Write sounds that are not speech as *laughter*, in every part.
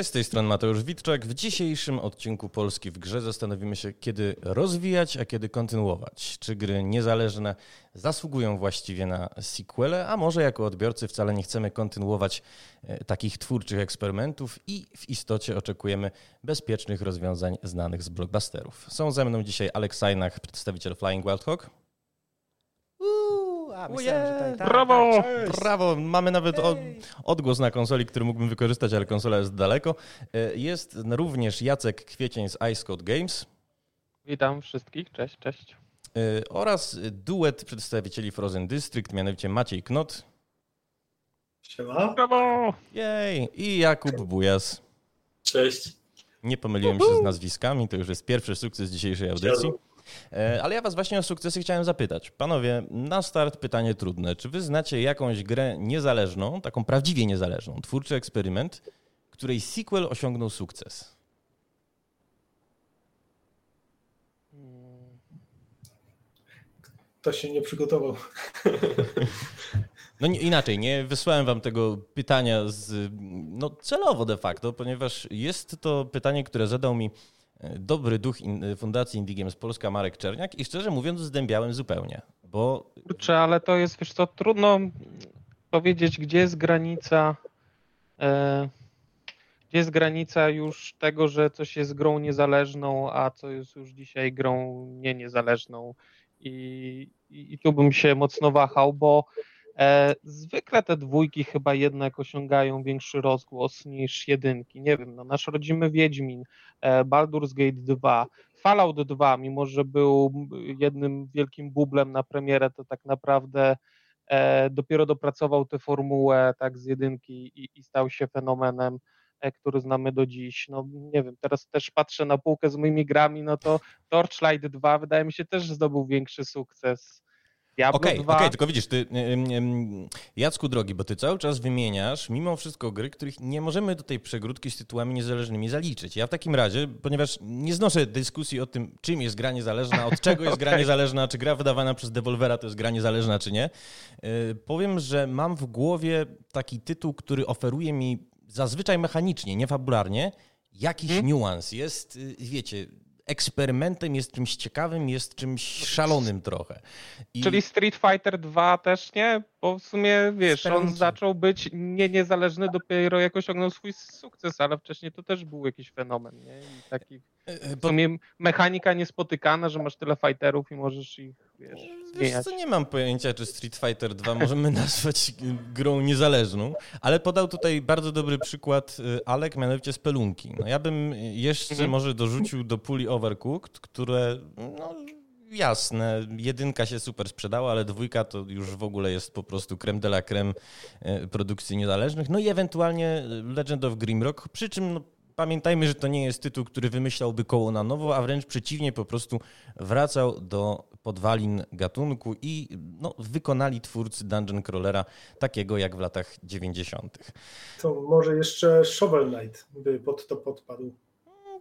Cześć, z tej strony Mateusz Witczak. W dzisiejszym odcinku Polski w grze zastanowimy się, kiedy rozwijać, a kiedy kontynuować. Czy gry niezależne zasługują właściwie na sequele, a może jako odbiorcy wcale nie chcemy kontynuować e, takich twórczych eksperymentów i w istocie oczekujemy bezpiecznych rozwiązań znanych z blockbusterów. Są ze mną dzisiaj Alex Sajnach, przedstawiciel Flying Wild Hawk. A, myślałem, że tutaj, tak, Brawo! tak, Brawo! Mamy nawet od, odgłos na konsoli, który mógłbym wykorzystać, ale konsola jest daleko. E, Jest również Jacek Kwiecień z Ice Code Games Witam wszystkich, cześć, cześć. e, oraz duet przedstawicieli Frozen District, mianowicie Maciej Knot Siema. Brawo! jej, i Jakub Bujas. Cześć. Nie pomyliłem się z nazwiskami, to już jest pierwszy sukces dzisiejszej audycji. E, Ale ja was właśnie o sukcesy chciałem zapytać. Panowie, na start pytanie trudne. Czy wy znacie jakąś grę niezależną, taką prawdziwie niezależną, twórczy eksperyment, której sequel osiągnął sukces? To się nie przygotował. No nie, inaczej, nie wysłałem wam tego pytania z, no, celowo de facto, ponieważ jest to pytanie, które zadał mi dobry duch in, Fundacji Indie Games Polska Marek Czerniak i szczerze mówiąc zdębiałem zupełnie, bo Kurczę, ale to jest, wiesz co, trudno powiedzieć, gdzie jest granica, e, gdzie jest granica już tego, że coś jest grą niezależną, a co jest już dzisiaj grą nie niezależną. I, i, i tu bym się mocno wahał, bo zwykle te dwójki chyba jednak osiągają większy rozgłos niż jedynki. Nie wiem, no, nasz rodzimy Wiedźmin, e, Baldur's Gate 2, Fallout 2, mimo że był jednym wielkim bublem na premierę, to tak naprawdę e, dopiero dopracował tę formułę tak z jedynki i, i stał się fenomenem, e, który znamy do dziś. No nie wiem, teraz też patrzę na półkę z moimi grami, no to Torchlight 2 wydaje mi się też zdobył większy sukces. Diablo Okej, 2 okej, tylko widzisz, ty, Jacku drogi, bo ty cały czas wymieniasz mimo wszystko gry, których nie możemy do tej przegródki z tytułami niezależnymi zaliczyć. Ja w takim razie, ponieważ nie znoszę dyskusji o tym, czym jest gra niezależna, od czego jest gra *laughs* Okej. niezależna, czy gra wydawana przez Devolvera to jest gra niezależna, czy nie, yy, powiem, że mam w głowie taki tytuł, który oferuje mi zazwyczaj mechanicznie, nie fabularnie, jakiś Mhm. niuans. Jest, yy, wiecie, eksperymentem, jest czymś ciekawym, jest czymś szalonym trochę. I... Czyli Street Fighter 2 też nie? Bo w sumie wiesz, on zaczął być nie niezależny dopiero jak osiągnął swój sukces, ale wcześniej to też był jakiś fenomen, nie? I taki E, w Bo, sumie mechanika niespotykana, że masz tyle fighterów i możesz ich, wiesz, wiesz co, nie mam pojęcia, czy Street Fighter 2 możemy *laughs* nazwać grą niezależną, ale podał tutaj bardzo dobry przykład y, Alek, mianowicie Spelunki. No ja bym jeszcze Mhm. może dorzucił do puli Overcooked, które, no jasne, jedynka się super sprzedała, ale dwójka to już w ogóle jest po prostu creme de la creme produkcji niezależnych. No i ewentualnie Legend of Grimrock, przy czym no, Pamiętajmy, że to nie jest tytuł, który wymyślałby koło na nowo, a wręcz przeciwnie, po prostu wracał do podwalin gatunku i no, wykonali twórcy Dungeon Crawlera takiego jak w latach 90. To może jeszcze Shovel Knight by pod to podpadł.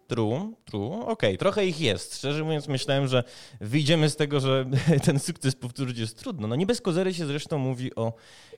True, true. Okej, trochę ich jest. Szczerze mówiąc, myślałem, że wyjdziemy z tego, że *laughs* ten sukces powtórzyć jest trudno. No nie bez kozery się zresztą mówi o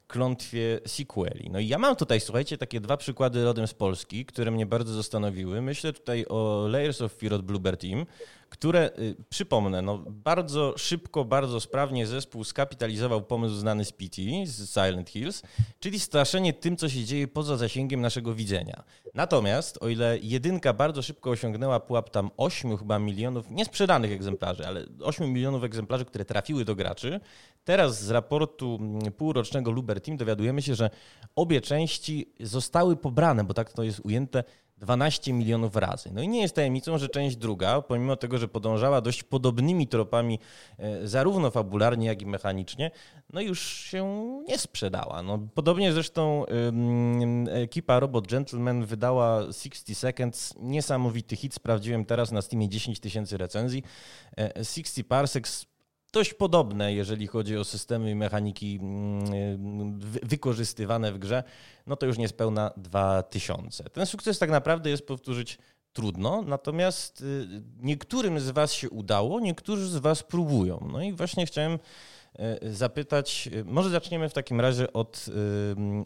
klątwie sequeli. No i ja mam tutaj, słuchajcie, takie dwa przykłady rodem z Polski, które mnie bardzo zastanowiły. Myślę tutaj o Layers of Fear od Bluebird Team, które, y, przypomnę, no bardzo szybko, bardzo sprawnie zespół skapitalizował pomysł znany z PT, z Silent Hills, czyli straszenie tym, co się dzieje poza zasięgiem naszego widzenia. Natomiast, o ile jedynka bardzo szybko osiągnęła pułap tam 8 chyba milionów, nie sprzedanych egzemplarzy, ale 8 milionów egzemplarzy, które trafiły do graczy, teraz z raportu mm, półrocznego Luber Team dowiadujemy się, że obie części zostały pobrane, bo tak to jest ujęte, 12 milionów razy. No i nie jest tajemnicą, że część druga, pomimo tego, że podążała dość podobnymi tropami, e, zarówno fabularnie, jak i mechanicznie, no już się nie sprzedała. No, podobnie zresztą ekipa Robot Gentleman wydała 60 Seconds, niesamowity hit, sprawdziłem teraz na Steamie 10 tysięcy recenzji. E, 60 Parsecs dość podobne, jeżeli chodzi o systemy i mechaniki mm, wy- wykorzystywane w grze, no to już niespełna 2000. Ten sukces tak naprawdę jest powtórzyć trudno, natomiast y, niektórym z Was się udało, niektórzy z Was próbują. No i właśnie chciałem zapytać, może zaczniemy w takim razie od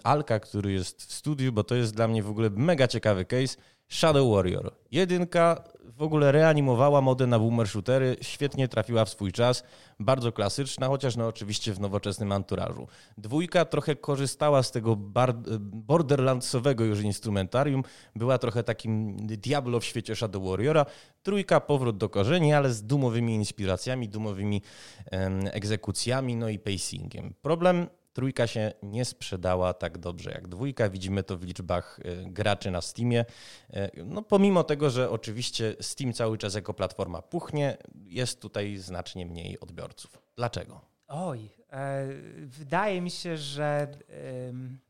Alka, który jest w studiu, bo to jest dla mnie w ogóle mega ciekawy case. Shadow Warrior. Jedynka w ogóle reanimowała modę na boomer shootery, świetnie trafiła w swój czas, bardzo klasyczna, chociaż no oczywiście w nowoczesnym anturażu. Dwójka trochę korzystała z tego borderlandsowego już instrumentarium, była trochę takim Diablo w świecie Shadow Warriora. Trójka powrót do korzeni, ale z dumowymi inspiracjami, dumowymi em, egzekucjami, no i pacingiem. Problem trójka się nie sprzedała tak dobrze jak dwójka. Widzimy to w liczbach e, graczy na Steamie. E, no, pomimo tego, że oczywiście Steam cały czas jako platforma puchnie, jest tutaj znacznie mniej odbiorców. Dlaczego? Oj, e, wydaje mi się, że. E,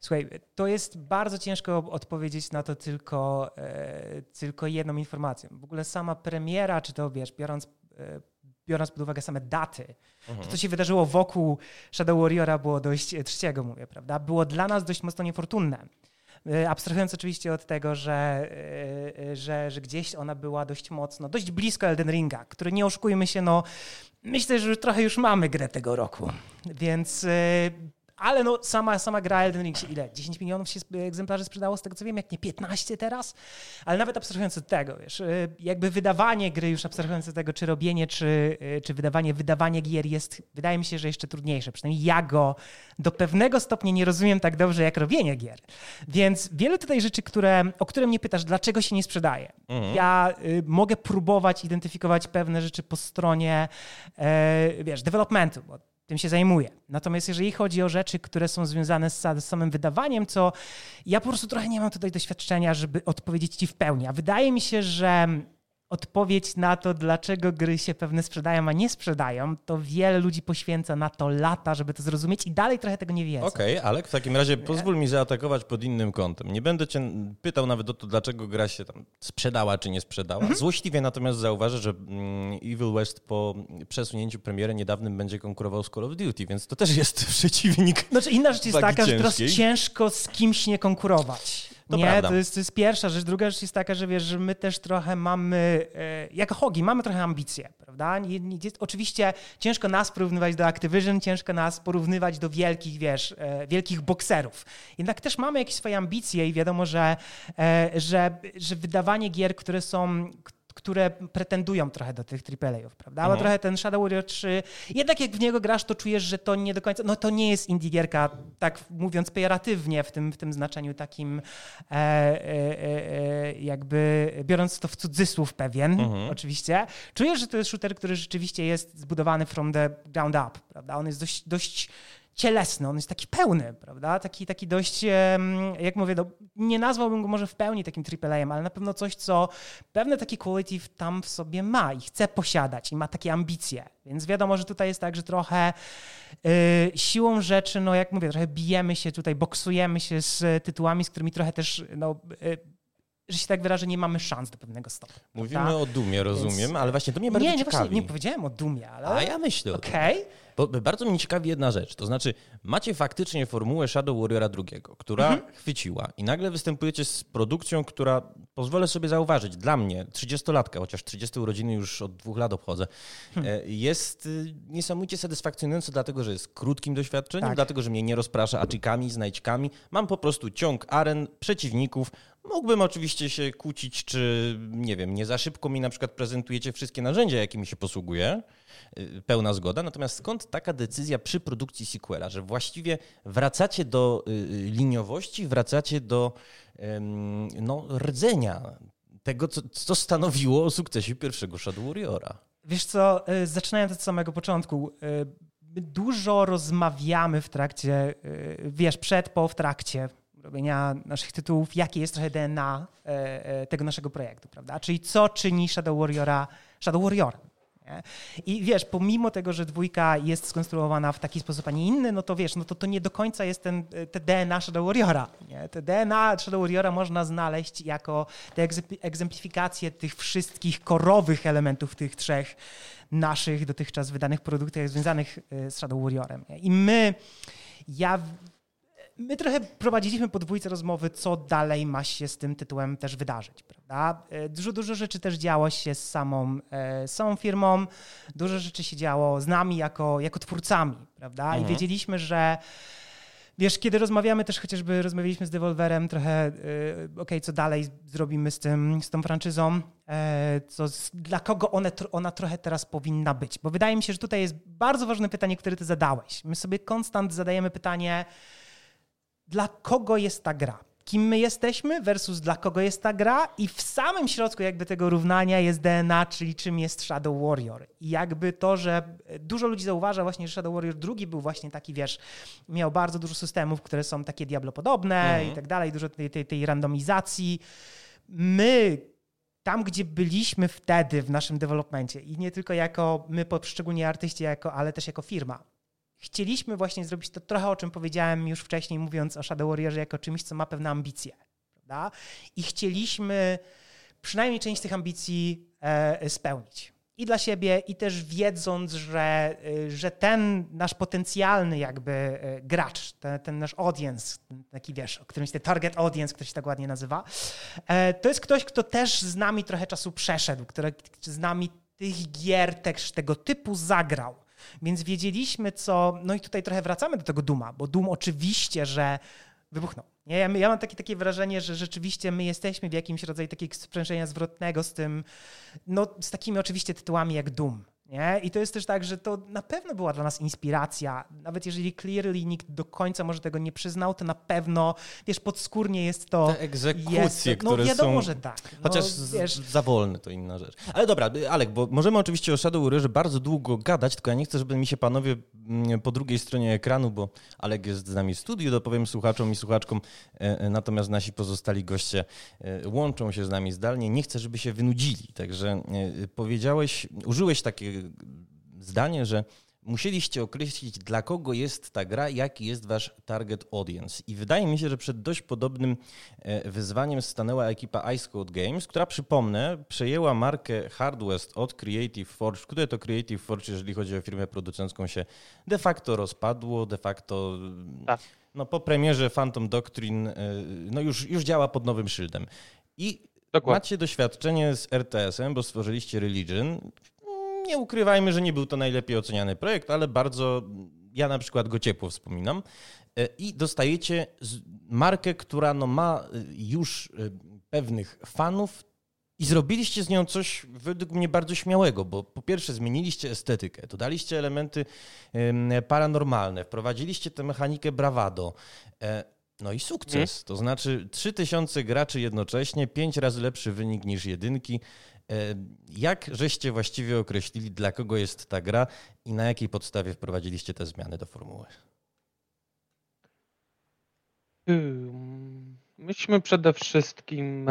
Słuchaj, to jest bardzo ciężko odpowiedzieć na to tylko, e, tylko jedną informacją. W ogóle sama premiera, czy to wiesz, biorąc e, biorąc pod uwagę same daty, mhm. to co się wydarzyło wokół Shadow Warriora było dość, e, trzeciego mówię, prawda, było dla nas dość mocno niefortunne. E, abstrahując oczywiście od tego, że, e, że, że gdzieś ona była dość mocno, dość blisko Elden Ringa, który nie oszukujmy się, no myślę, że trochę już mamy grę tego roku. Więc ale no, sama, sama gra Elden Ring się ile? 10 milionów się egzemplarzy sprzedało, z tego co wiem, jak nie 15 teraz? Ale nawet abstrahując od tego, wiesz, y, jakby wydawanie gry, już abstrahując od tego, czy robienie, czy, y, czy wydawanie, wydawanie gier jest, wydaje mi się, że jeszcze trudniejsze. Przynajmniej ja go do pewnego stopnia nie rozumiem tak dobrze, jak robienie gier. Więc wiele tutaj rzeczy, które, o które mnie pytasz, dlaczego się nie sprzedaje. Mhm. Ja y, mogę próbować identyfikować pewne rzeczy po stronie, y, wiesz, developmentu, bo tym się zajmuję. Natomiast jeżeli chodzi o rzeczy, które są związane z, z samym wydawaniem, to ja po prostu trochę nie mam tutaj doświadczenia, żeby odpowiedzieć ci w pełni. A wydaje mi się, że odpowiedź na to, dlaczego gry się pewne sprzedają, a nie sprzedają, to wiele ludzi poświęca na to lata, żeby to zrozumieć i dalej trochę tego nie wiedzą. Okej, okay, ale w takim razie pozwól mi zaatakować pod innym kątem. Nie będę cię pytał nawet o to, dlaczego gra się tam sprzedała czy nie sprzedała. Mhm. Złośliwie natomiast zauważę, że mm, Evil West po przesunięciu premiery niedawnym będzie konkurował z Call of Duty, więc to też jest *laughs* przeciwnik. Znaczy inna rzecz jest taka, ciężkiej. że teraz ciężko z kimś nie konkurować. To nie, to jest, to jest pierwsza rzecz. Druga rzecz jest taka, że wiesz, że my też trochę mamy, e, jako Hogi, mamy trochę ambicje, prawda? Jest, oczywiście ciężko nas porównywać do Activision, ciężko nas porównywać do wielkich, wiesz, e, wielkich bokserów. Jednak też mamy jakieś swoje ambicje i wiadomo, że, e, że, że wydawanie gier, które są które pretendują trochę do tych AAA-ów, prawda? Ale mhm. trochę ten Shadow Warrior 3, jednak jak w niego grasz, to czujesz, że to nie do końca, no to nie jest indie gierka, tak mówiąc pejoratywnie w tym, w tym znaczeniu takim e, e, e, jakby biorąc to w cudzysłów pewien, mhm. oczywiście. Czujesz, że to jest shooter, który rzeczywiście jest zbudowany from the ground up, prawda? On jest dość, dość cielesny, on jest taki pełny, prawda? Taki, taki dość, jak mówię, no, nie nazwałbym go może w pełni takim AAA-em, ale na pewno coś, co pewne takie quality tam w sobie ma i chce posiadać i ma takie ambicje. Więc wiadomo, że tutaj jest tak, że trochę yy, siłą rzeczy, no jak mówię, trochę bijemy się tutaj, boksujemy się z tytułami, z którymi trochę też no, yy, że się tak wyrażę, nie mamy szans do pewnego stopnia. Mówimy prawda? o dumie, rozumiem, Więc... ale właśnie to mnie bardzo nie, nie, ciekawi. nie powiedziałem o dumie, ale... A ja myślę Okej. Okay. Bo bardzo mnie ciekawi jedna rzecz, to znaczy macie faktycznie formułę Shadow Warriora II, która mhm. chwyciła i nagle występujecie z produkcją, która, pozwolę sobie zauważyć, dla mnie, 30-latka, chociaż 30 urodziny już od dwóch lat obchodzę, hmm. E, jest y, niesamowicie satysfakcjonująca, dlatego że jest krótkim doświadczeniem, tak. dlatego że mnie nie rozprasza aczykami, znajdźkami. Mam po prostu ciąg aren, przeciwników, Mógłbym oczywiście się kłócić, czy nie wiem, nie za szybko mi na przykład prezentujecie wszystkie narzędzia, jakimi się posługuję. Y, pełna zgoda. Natomiast skąd taka decyzja przy produkcji sequela, że właściwie wracacie do y, y, liniowości, wracacie do no, rdzenia tego, co, co stanowiło o sukcesie pierwszego Shadow Warriora? Wiesz co, zaczynając od samego początku, dużo rozmawiamy w trakcie, wiesz, przed, po, w trakcie robienia naszych tytułów, jakie jest trochę DNA e, e, tego naszego projektu, prawda? Czyli co czyni Shadow Warriora Shadow Warriora. I wiesz, pomimo tego, że dwójka jest skonstruowana w taki sposób, a nie inny, no to wiesz, no to, to nie do końca jest ten, te DNA Shadow Warriora. Nie? Te DNA Shadow Warriora można znaleźć jako te egzemplifikacje tych wszystkich korowych elementów tych trzech naszych dotychczas wydanych produktach związanych e, z Shadow Warriorem. Nie? I my, ja my trochę prowadziliśmy po dwójce rozmowy, co dalej ma się z tym tytułem też wydarzyć, prawda? E, dużo, dużo rzeczy też działo się z samą, e, samą firmą, dużo rzeczy się działo z nami jako, jako twórcami, prawda? Mhm. I wiedzieliśmy, że Wiesz, kiedy rozmawiamy też chociażby, rozmawialiśmy z Devolverem trochę, yy, okej, okay, co dalej zrobimy z, tym, z tą franczyzą, co, dla kogo one, ona trochę teraz powinna być. Bo wydaje mi się, że tutaj jest bardzo ważne pytanie, które ty zadałeś. My sobie konstant zadajemy pytanie, dla kogo jest ta gra? kim my jesteśmy versus dla kogo jest ta gra i w samym środku jakby tego równania jest DNA, czyli czym jest Shadow Warrior. I jakby to, że dużo ludzi zauważa właśnie, że Shadow Warrior drugi był właśnie taki, wiesz, miał bardzo dużo systemów, które są takie Diablo-podobne mhm. i tak dalej, dużo tej, tej, tej randomizacji. My tam, gdzie byliśmy wtedy w naszym developmencie i nie tylko jako my, poszczególni artyści, jako, ale też jako firma, chcieliśmy właśnie zrobić to trochę, o czym powiedziałem już wcześniej, mówiąc o Shadow Warriorze jako czymś, co ma pewne ambicje. Prawda? I chcieliśmy przynajmniej część tych ambicji e, spełnić. I dla siebie, i też wiedząc, że, e, że ten nasz potencjalny jakby e, gracz, ten, ten nasz audience, taki wiesz, o którymś ten target audience, się tak ładnie nazywa, e, to jest ktoś, kto też z nami trochę czasu przeszedł, który z nami tych gier też tego typu zagrał. Więc wiedzieliśmy, co. No i tutaj trochę wracamy do tego Duma, bo Dum oczywiście, że wybuchnął. Nie? Ja, ja mam takie, takie wrażenie, że rzeczywiście my jesteśmy w jakimś rodzaju takiego sprzężenia zwrotnego z tym, no z takimi oczywiście tytułami jak Doom. Nie? I to jest też tak, że to na pewno była dla nas inspiracja. Nawet jeżeli clearly nikt do końca może tego nie przyznał, to na pewno, wiesz, podskórnie jest to... Te egzekucje, jest, no, które wiadomo, są... że tak. No, Chociaż wiesz... za wolne to inna rzecz. Ale dobra, Alek, bo możemy oczywiście o Shadow Warriorze bardzo długo gadać, tylko ja nie chcę, żeby mi się panowie mm, po drugiej stronie ekranu, bo Alek jest z nami w studiu, dopowiem słuchaczom i słuchaczkom, e, e, natomiast nasi pozostali goście e, łączą się z nami zdalnie. Nie chcę, żeby się wynudzili, także powiedziałeś, użyłeś takiego zdanie, że musieliście określić, dla kogo jest ta gra, jaki jest wasz target audience. I wydaje mi się, że przed dość podobnym e, wyzwaniem stanęła ekipa Ice Code Games, która, przypomnę, przejęła markę Hardwest od Creative Forge, które to Creative Forge, jeżeli chodzi o firmę producencką, się de facto rozpadło, de facto tak. no, po premierze Phantom Doctrine e, no, już, już działa pod nowym szyldem. I Dokładnie. macie doświadczenie z RTS-em, bo stworzyliście Religion nie ukrywajmy, że nie był to najlepiej oceniany projekt, ale bardzo, ja na przykład go ciepło wspominam. E, I dostajecie markę, która no ma e, już e, pewnych fanów, i zrobiliście z nią coś według mnie bardzo śmiałego, bo po pierwsze zmieniliście estetykę, dodaliście elementy paranormalne, wprowadziliście tę mechanikę bravado. No i sukces. Hmm? To znaczy 3000 graczy jednocześnie, 5 razy lepszy wynik niż jedynki. E, jak żeście właściwie określili, dla kogo jest ta gra i na jakiej podstawie wprowadziliście te zmiany do formuły? Myśmy przede wszystkim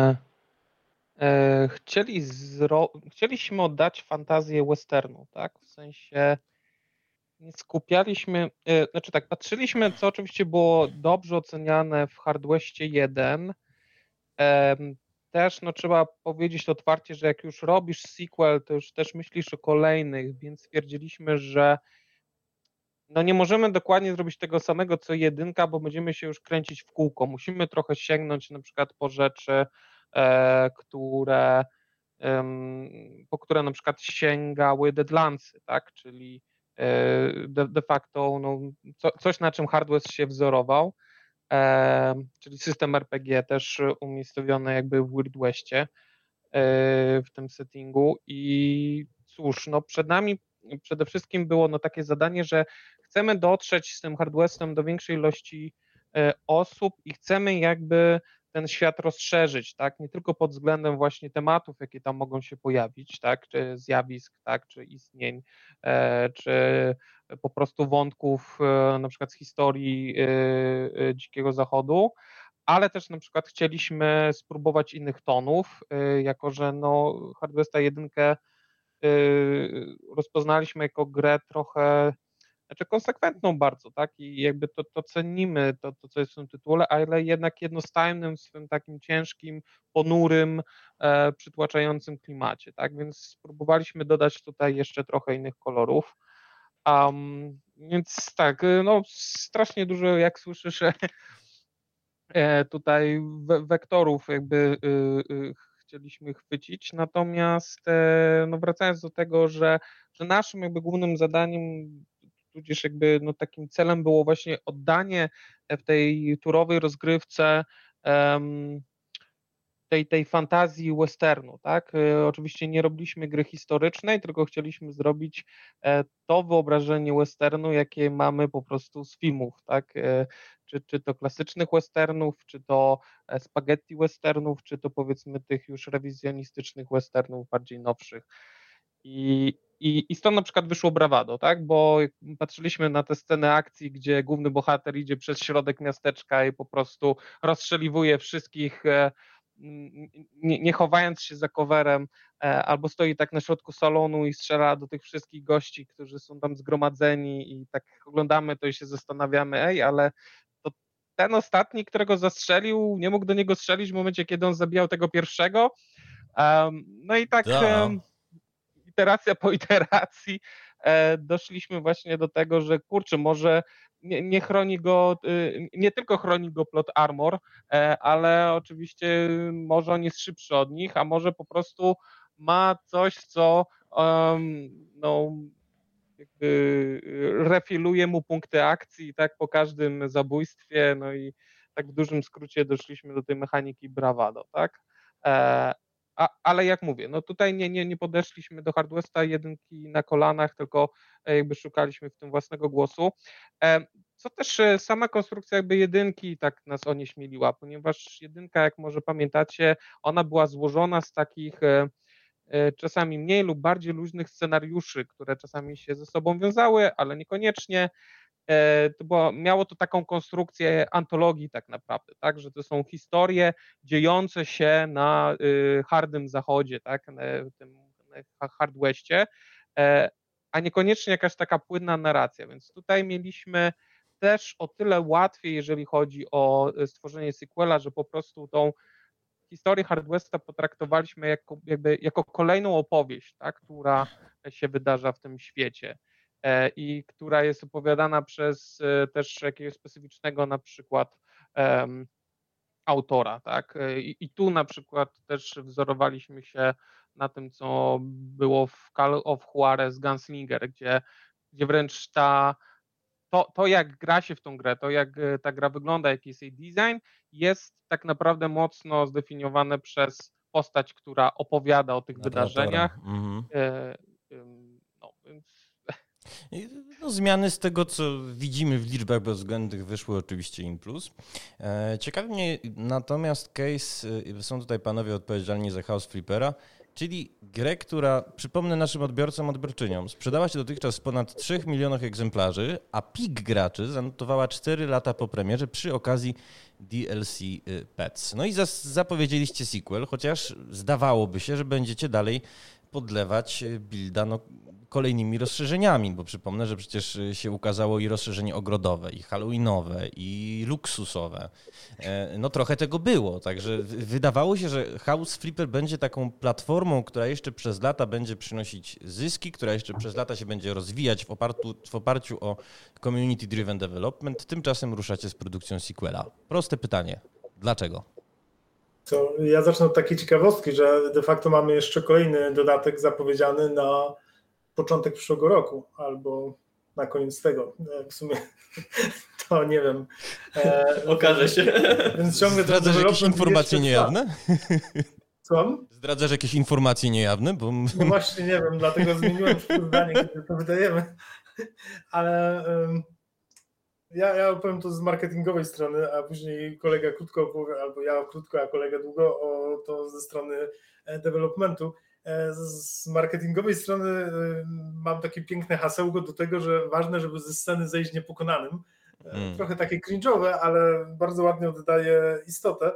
e, chcieli zro... chcieliśmy oddać fantazję westernu, tak? W sensie nie skupialiśmy, e, znaczy tak, patrzyliśmy, co oczywiście było dobrze oceniane w Hardwestie 1, też no, trzeba powiedzieć otwarcie, że jak już robisz sequel, to już też myślisz o kolejnych, więc stwierdziliśmy, że no nie możemy dokładnie zrobić tego samego co jedynka, bo będziemy się już kręcić w kółko. Musimy trochę sięgnąć na przykład po rzeczy, e, które po które na przykład sięgały Deadlandsy, tak, czyli e, de, de facto no, co, coś na czym Hardware się wzorował czyli system RPG też umiejscowiony jakby w Weird Westie e, w tym settingu. I cóż, no przed nami przede wszystkim było no takie zadanie, że chcemy dotrzeć z tym hardwestem do większej ilości e, osób i chcemy jakby ten świat rozszerzyć, tak, nie tylko pod względem właśnie tematów, jakie tam mogą się pojawić, tak, czy zjawisk, tak, czy istnień, e, czy po prostu wątków e, na przykład z historii e, Dzikiego Zachodu, ale też na przykład chcieliśmy spróbować innych tonów, jako że no Hardwesta 1 rozpoznaliśmy jako grę trochę znaczy konsekwentną bardzo, tak? I jakby to, to cenimy, to, to, co jest w tym tytule, ale jednak jednostajnym w swym takim ciężkim, ponurym, e, przytłaczającym klimacie, tak? Więc spróbowaliśmy dodać tutaj jeszcze trochę innych kolorów. Um, więc tak, no strasznie dużo, jak słyszysz, tutaj wektorów jakby chcieliśmy chwycić. Natomiast no wracając do tego, że, że naszym jakby głównym zadaniem tudzież jakby no takim celem było właśnie oddanie w tej turowej rozgrywce um, tej, tej fantazji westernu, tak? E, oczywiście nie robiliśmy gry historycznej, tylko chcieliśmy zrobić e, to wyobrażenie westernu, jakie mamy po prostu z filmów, tak? E, czy, czy to klasycznych westernów, czy to spaghetti westernów, czy to powiedzmy tych już rewizjonistycznych westernów bardziej nowszych. I, i, I stąd na przykład wyszło brawado, tak? Bo patrzyliśmy na te sceny akcji, gdzie główny bohater idzie przez środek miasteczka i po prostu rozstrzeliwuje wszystkich nie, nie, chowając się za coverem, e, albo stoi tak na środku salonu i strzela do tych wszystkich gości, którzy są tam zgromadzeni i tak oglądamy to i się zastanawiamy, ej, ale to ten ostatni, którego zastrzelił, nie mógł do niego strzelić w momencie, kiedy on zabijał tego pierwszego. no i tak iteracja po iteracji e, doszliśmy właśnie do tego, że kurczę, może nie, nie, chroni go, y, nie tylko chroni go plot armor, e, ale oczywiście może on jest szybszy od nich, a może po prostu ma coś, co um, no, jakby refiluje mu punkty akcji tak po każdym zabójstwie, no i tak w dużym skrócie doszliśmy do tej mechaniki bravado, tak? A, ale jak mówię, no tutaj nie, nie, nie podeszliśmy do Hardwesta jedynki na kolanach, tylko e, jakby szukaliśmy w tym własnego głosu. E, co też e, sama konstrukcja jakby jedynki tak nas onieśmieliła, ponieważ jedynka, jak może pamiętacie, ona była złożona z takich czasami mniej lub bardziej luźnych scenariuszy, które czasami się ze sobą wiązały, ale niekoniecznie. E, to było, miało to taką konstrukcję antologii tak naprawdę, tak, że to są historie dziejące się na y, hardym zachodzie, tak, na tym hard westie, e, a niekoniecznie jakaś taka płynna narracja, więc tutaj mieliśmy też o tyle łatwiej, jeżeli chodzi o e, stworzenie sequela, że po prostu tą historię Hard Westa potraktowaliśmy jako, jakby, jako kolejną opowieść, tak, która się wydarza w tym świecie. E, i która jest opowiadana przez e, też jakiegoś specyficznego na przykład um, autora, tak? E, I, I, tu na przykład też wzorowaliśmy się na tym, co było w Call of Juarez Gunslinger, gdzie, gdzie wręcz ta, to, to, jak gra się w tą grę, to jak ta gra wygląda, jaki jest jej design, jest tak naprawdę mocno zdefiniowane przez postać, która opowiada o tych wydarzeniach. Mhm. No, zmiany z tego, co widzimy w liczbach bezwzględnych, wyszły oczywiście in plus. E, ciekawi mnie natomiast case, y, są tutaj panowie odpowiedzialni za House Flippera, czyli grę, która, przypomnę naszym odbiorcom, odbiorczyniom, sprzedała się dotychczas ponad 3 milionach egzemplarzy, a pik graczy zanotowała 4 lata po premierze przy okazji DLC y, Pets. No i zapowiedzieliście sequel, chociaż zdawałoby się, że będziecie dalej podlewać builda no, kolejnymi rozszerzeniami, bo przypomnę, że przecież y, się ukazało i rozszerzenie ogrodowe, i halloweenowe, i luksusowe. E, no trochę tego było, także wydawało się, że House Flipper będzie taką platformą, która jeszcze przez lata będzie przynosić zyski, która jeszcze przez lata się będzie rozwijać w oparciu, w oparciu o community driven development. Tymczasem ruszacie z produkcją sequela. Proste pytanie. Dlaczego? To ja zacznę od takiej ciekawostki, że de facto mamy jeszcze kolejny dodatek zapowiedziany na początek przyszłego roku albo na koniec tego. E, w sumie *laughs* to nie wiem. E, Okaże się. Więc ciągle Zdradzasz jakieś informacje niejawne? Co? Zdradzasz jakieś informacje niejawne? Bo... No właśnie nie wiem, dlatego zmieniłem zdanie, kiedy to wydajemy. Ale um, ja, ja opowiem to z marketingowej strony, a później kolega krótko opowie, albo ja krótko, a kolega długo o to ze strony e, developmentu. E, z marketingowej strony e, mam takie piękne hasełko do tego, że ważne, żeby ze sceny zejść niepokonanym. Hmm. Trochę takie cringe'owe, ale bardzo ładnie oddaje istotę.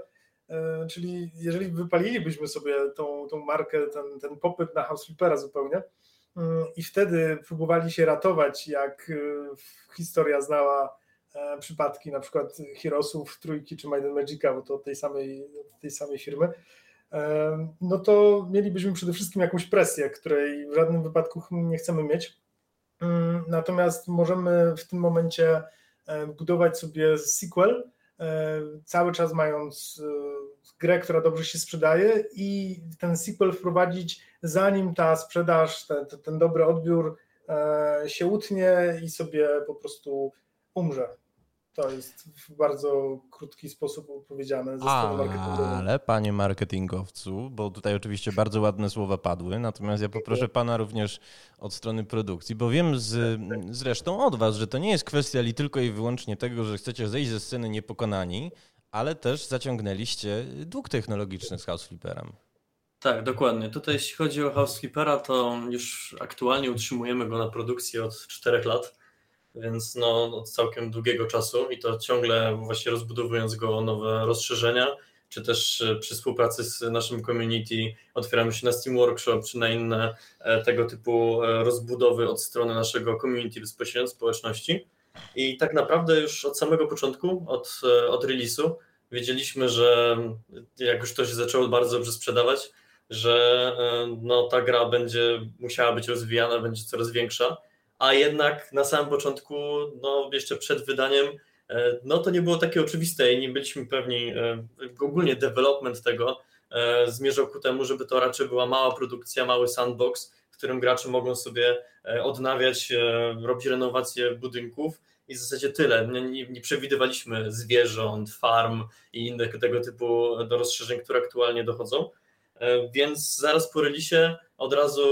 Czyli jeżeli wypalilibyśmy sobie tą, tą markę, ten, ten popyt na House Flippera zupełnie i wtedy próbowali się ratować, jak historia znała przypadki na przykład Heroesów, Trójki czy Might Magica, bo to od tej samej, tej samej firmy, no to mielibyśmy przede wszystkim jakąś presję, której w żadnym wypadku nie chcemy mieć. Mm, natomiast możemy w tym momencie budować sobie sequel, cały czas mając grę, która dobrze się sprzedaje i ten sequel wprowadzić zanim ta sprzedaż, ten, ten dobry odbiór się utnie i sobie po prostu umrze. To jest w bardzo krótki sposób opowiedziane ze strony marketingowej. Ale panie marketingowcu, bo tutaj oczywiście bardzo ładne słowa padły, natomiast ja poproszę pana również od strony produkcji, bo wiem z, zresztą od was, że to nie jest kwestia li tylko i wyłącznie tego, że chcecie zejść ze sceny niepokonani, ale też zaciągnęliście dług technologiczny z House Flipperem. Tak, dokładnie. Tutaj jeśli chodzi o House Flippera, to już aktualnie utrzymujemy go na produkcji od 4 lat więc no, od całkiem długiego czasu i to ciągle właśnie rozbudowując go o nowe rozszerzenia, czy też e, przy współpracy z naszym community otwieramy się na Steam Workshop, czy na inne e, tego typu e, rozbudowy od strony naszego community bezpośrednio, społeczności. I tak naprawdę już od samego początku, od, od release'u, wiedzieliśmy, że jak już to się zaczęło bardzo dobrze sprzedawać, że no, ta gra będzie musiała być rozwijana, będzie coraz większa a jednak na samym początku, no jeszcze przed wydaniem, e, no to nie było takie oczywiste i nie byliśmy pewni, e, ogólnie development tego e, zmierzał ku temu, żeby to raczej była mała produkcja, mały sandbox, w którym gracze mogą sobie odnawiać, robić renowację budynków i w zasadzie tyle. Nie, nie, przewidywaliśmy zwierząt, farm i innych tego typu do rozszerzeń, które aktualnie dochodzą. Więc zaraz po releasie od razu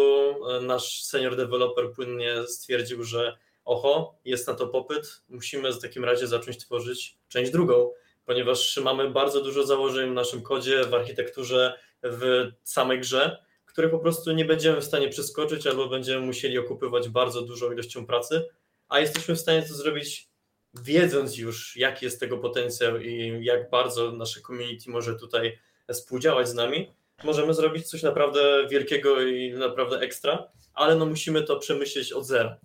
e, nasz senior developer płynnie stwierdził, że oho, jest na to popyt, musimy w takim razie zacząć tworzyć część drugą, ponieważ mamy bardzo dużo założeń w naszym kodzie, w architekturze, w samej grze, które po prostu nie będziemy w stanie przeskoczyć albo będziemy musieli okupywać bardzo dużą ilością pracy, a jesteśmy w stanie to zrobić wiedząc już, jaki jest tego potencjał i jak bardzo nasze community może tutaj współdziałać z nami możemy zrobić coś naprawdę wielkiego i naprawdę ekstra, ale no musimy to przemyśleć od zera.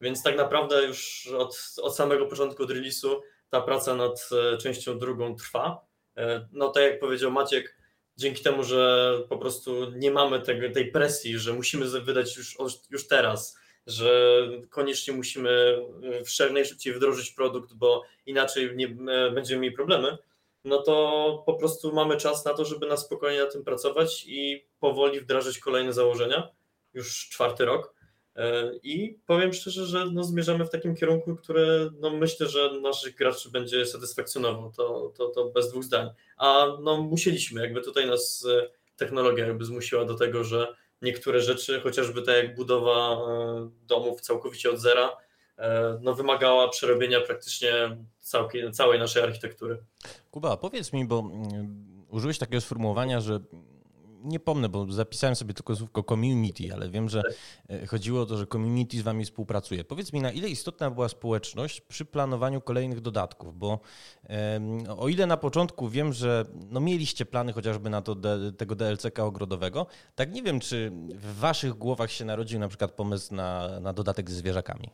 Więc tak naprawdę już od, od samego początku od release'u ta praca nad e, częścią drugą trwa. E, no tak jak powiedział Maciek, dzięki temu, że po prostu nie mamy tego, tej presji, że musimy wydać już, już teraz, że koniecznie musimy w najszybciej wdrożyć produkt, bo inaczej nie, będziemy mieli problemy, no to po prostu mamy czas na to, żeby na spokojnie na tym pracować i powoli wdrażać kolejne założenia, już czwarty rok. E, I powiem szczerze, że no zmierzamy w takim kierunku, który no myślę, że naszych graczy będzie satysfakcjonował, to, to, to bez dwóch zdań. A no musieliśmy, jakby tutaj nas e, technologia jakby zmusiła do tego, że niektóre rzeczy, chociażby tak jak budowa e, domów całkowicie od zera, no, wymagała przerobienia praktycznie całej, całej naszej architektury. Kuba, powiedz mi, bo mm, użyłeś takiego sformułowania, że nie pomnę, bo zapisałem sobie tylko słówko community, ale wiem, że e, chodziło o to, że community z wami współpracuje. Powiedz mi, na ile istotna była społeczność przy planowaniu kolejnych dodatków, bo o ile na początku wiem, że no mieliście plany chociażby na to tego DLC-ka ogrodowego, tak nie wiem, czy w waszych głowach się narodził na przykład pomysł na, na dodatek ze zwierzakami.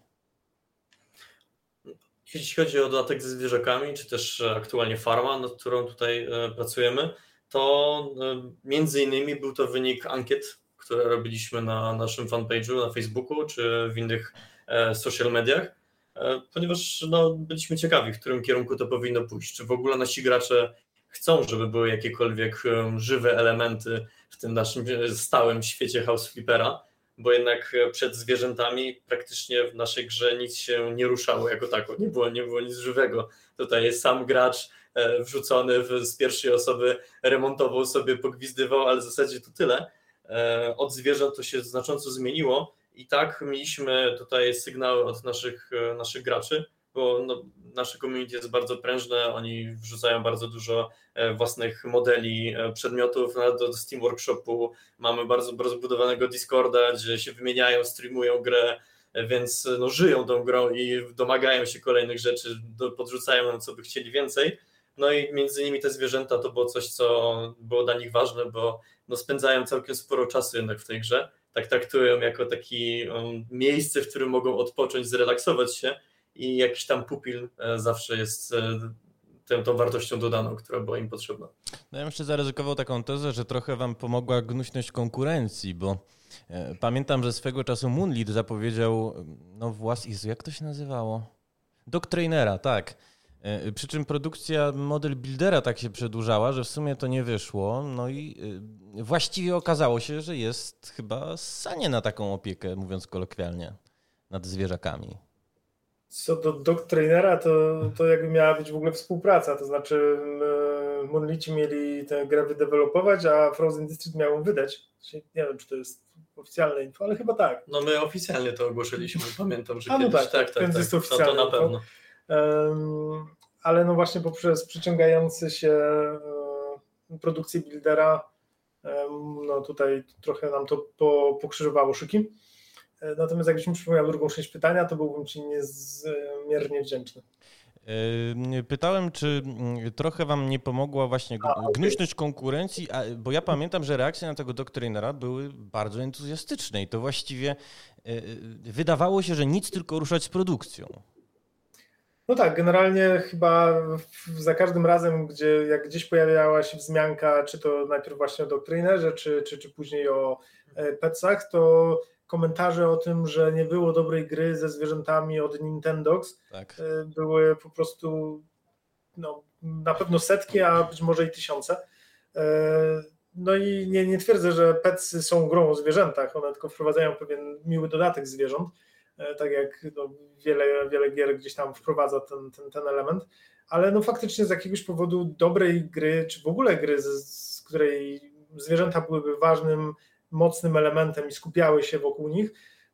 Jeśli chodzi o dodatek ze zwierzakami, czy też e, aktualnie farma, nad którą tutaj e, pracujemy, to e, między innymi był to wynik ankiet, które robiliśmy na naszym fanpage'u na Facebooku czy w innych social mediach, ponieważ no, byliśmy ciekawi, w którym kierunku to powinno pójść. Czy w ogóle nasi gracze chcą, żeby były jakiekolwiek żywe elementy w tym naszym stałym świecie House Flippera, bo jednak e, przed zwierzętami praktycznie w naszej grze nic się nie ruszało jako tako, nie było, nie było nic żywego. Tutaj jest sam gracz e, wrzucony w, z pierwszej osoby, remontował sobie, pogwizdywał, ale w zasadzie to tyle. E, od zwierząt to się znacząco zmieniło i tak mieliśmy tutaj sygnały od naszych, naszych graczy, bo no, nasze community jest bardzo prężne, oni wrzucają bardzo dużo e, własnych modeli e, przedmiotów do Steam Workshopu, mamy bardzo rozbudowanego Discorda, gdzie się wymieniają, streamują grę, e, więc no, żyją tą grą i domagają się kolejnych rzeczy, podrzucają nam, co by chcieli więcej. No i między innymi te zwierzęta to było coś, co było dla nich ważne, bo no, spędzają całkiem sporo czasu jednak w tej grze. Tak traktują jako takie um, miejsce, w którym mogą odpocząć, zrelaksować się i jakiś tam pupil e, zawsze jest e, tą, tą wartością dodaną, która była im potrzebna. No ja bym jeszcze zaryzykował taką tezę, że trochę wam pomogła gnuśność konkurencji, bo E, pamiętam, że swego czasu Moonlit zapowiedział, no właśnie, jak to się nazywało? Doctrinera, tak. Przy czym produkcja model buildera tak się przedłużała, że w sumie to nie wyszło. No i właściwie okazało się, że jest chyba sanie na taką opiekę, mówiąc kolokwialnie, nad zwierzakami. Co do Doctrinera, to, to jakby miała być w ogóle współpraca, to znaczy Monolici mieli tę grę wydevelopować, a Frozen District miał ją wydać. Nie wiem, czy to jest oficjalne info, ale chyba tak. No my oficjalnie to ogłosiliśmy, pamiętam, że a, no kiedyś, tak, tak, tak, tak, jest tak. to, to na pewno. Um, ale no właśnie poprzez przyciągający się um, produkcję buildera, no tutaj trochę nam to po, pokrzyżowało szyki. E, natomiast jakbyś mi przypomniał drugą część pytania, to byłbym Ci niezmiernie wdzięczny. Pytałem, czy mm, trochę wam nie pomogła właśnie gnuśność konkurencji, bo ja pamiętam, że reakcje na tego doktrynera były bardzo entuzjastyczne i to właściwie e, e, wydawało się, że nic tylko ruszać z produkcją. No tak, generalnie chyba za każdym razem, gdzie jak gdzieś pojawiała się wzmianka, czy to najpierw właśnie o doktrynerze, czy, czy, czy później o e, pecach, to komentarze o tym, że nie było dobrej gry ze zwierzętami od Nintendox tak. E, były po prostu no, na pewno setki, a być może i tysiące. E, no i nie, nie twierdzę, że petsy są grą o zwierzętach, one tylko wprowadzają pewien miły dodatek zwierząt, e, tak jak no, wiele, wiele gier gdzieś tam wprowadza ten, ten, ten element, ale no faktycznie z jakiegoś powodu dobrej gry, czy w ogóle gry, z, z której zwierzęta byłyby ważnym mocnym elementem i skupiały się wokół nich,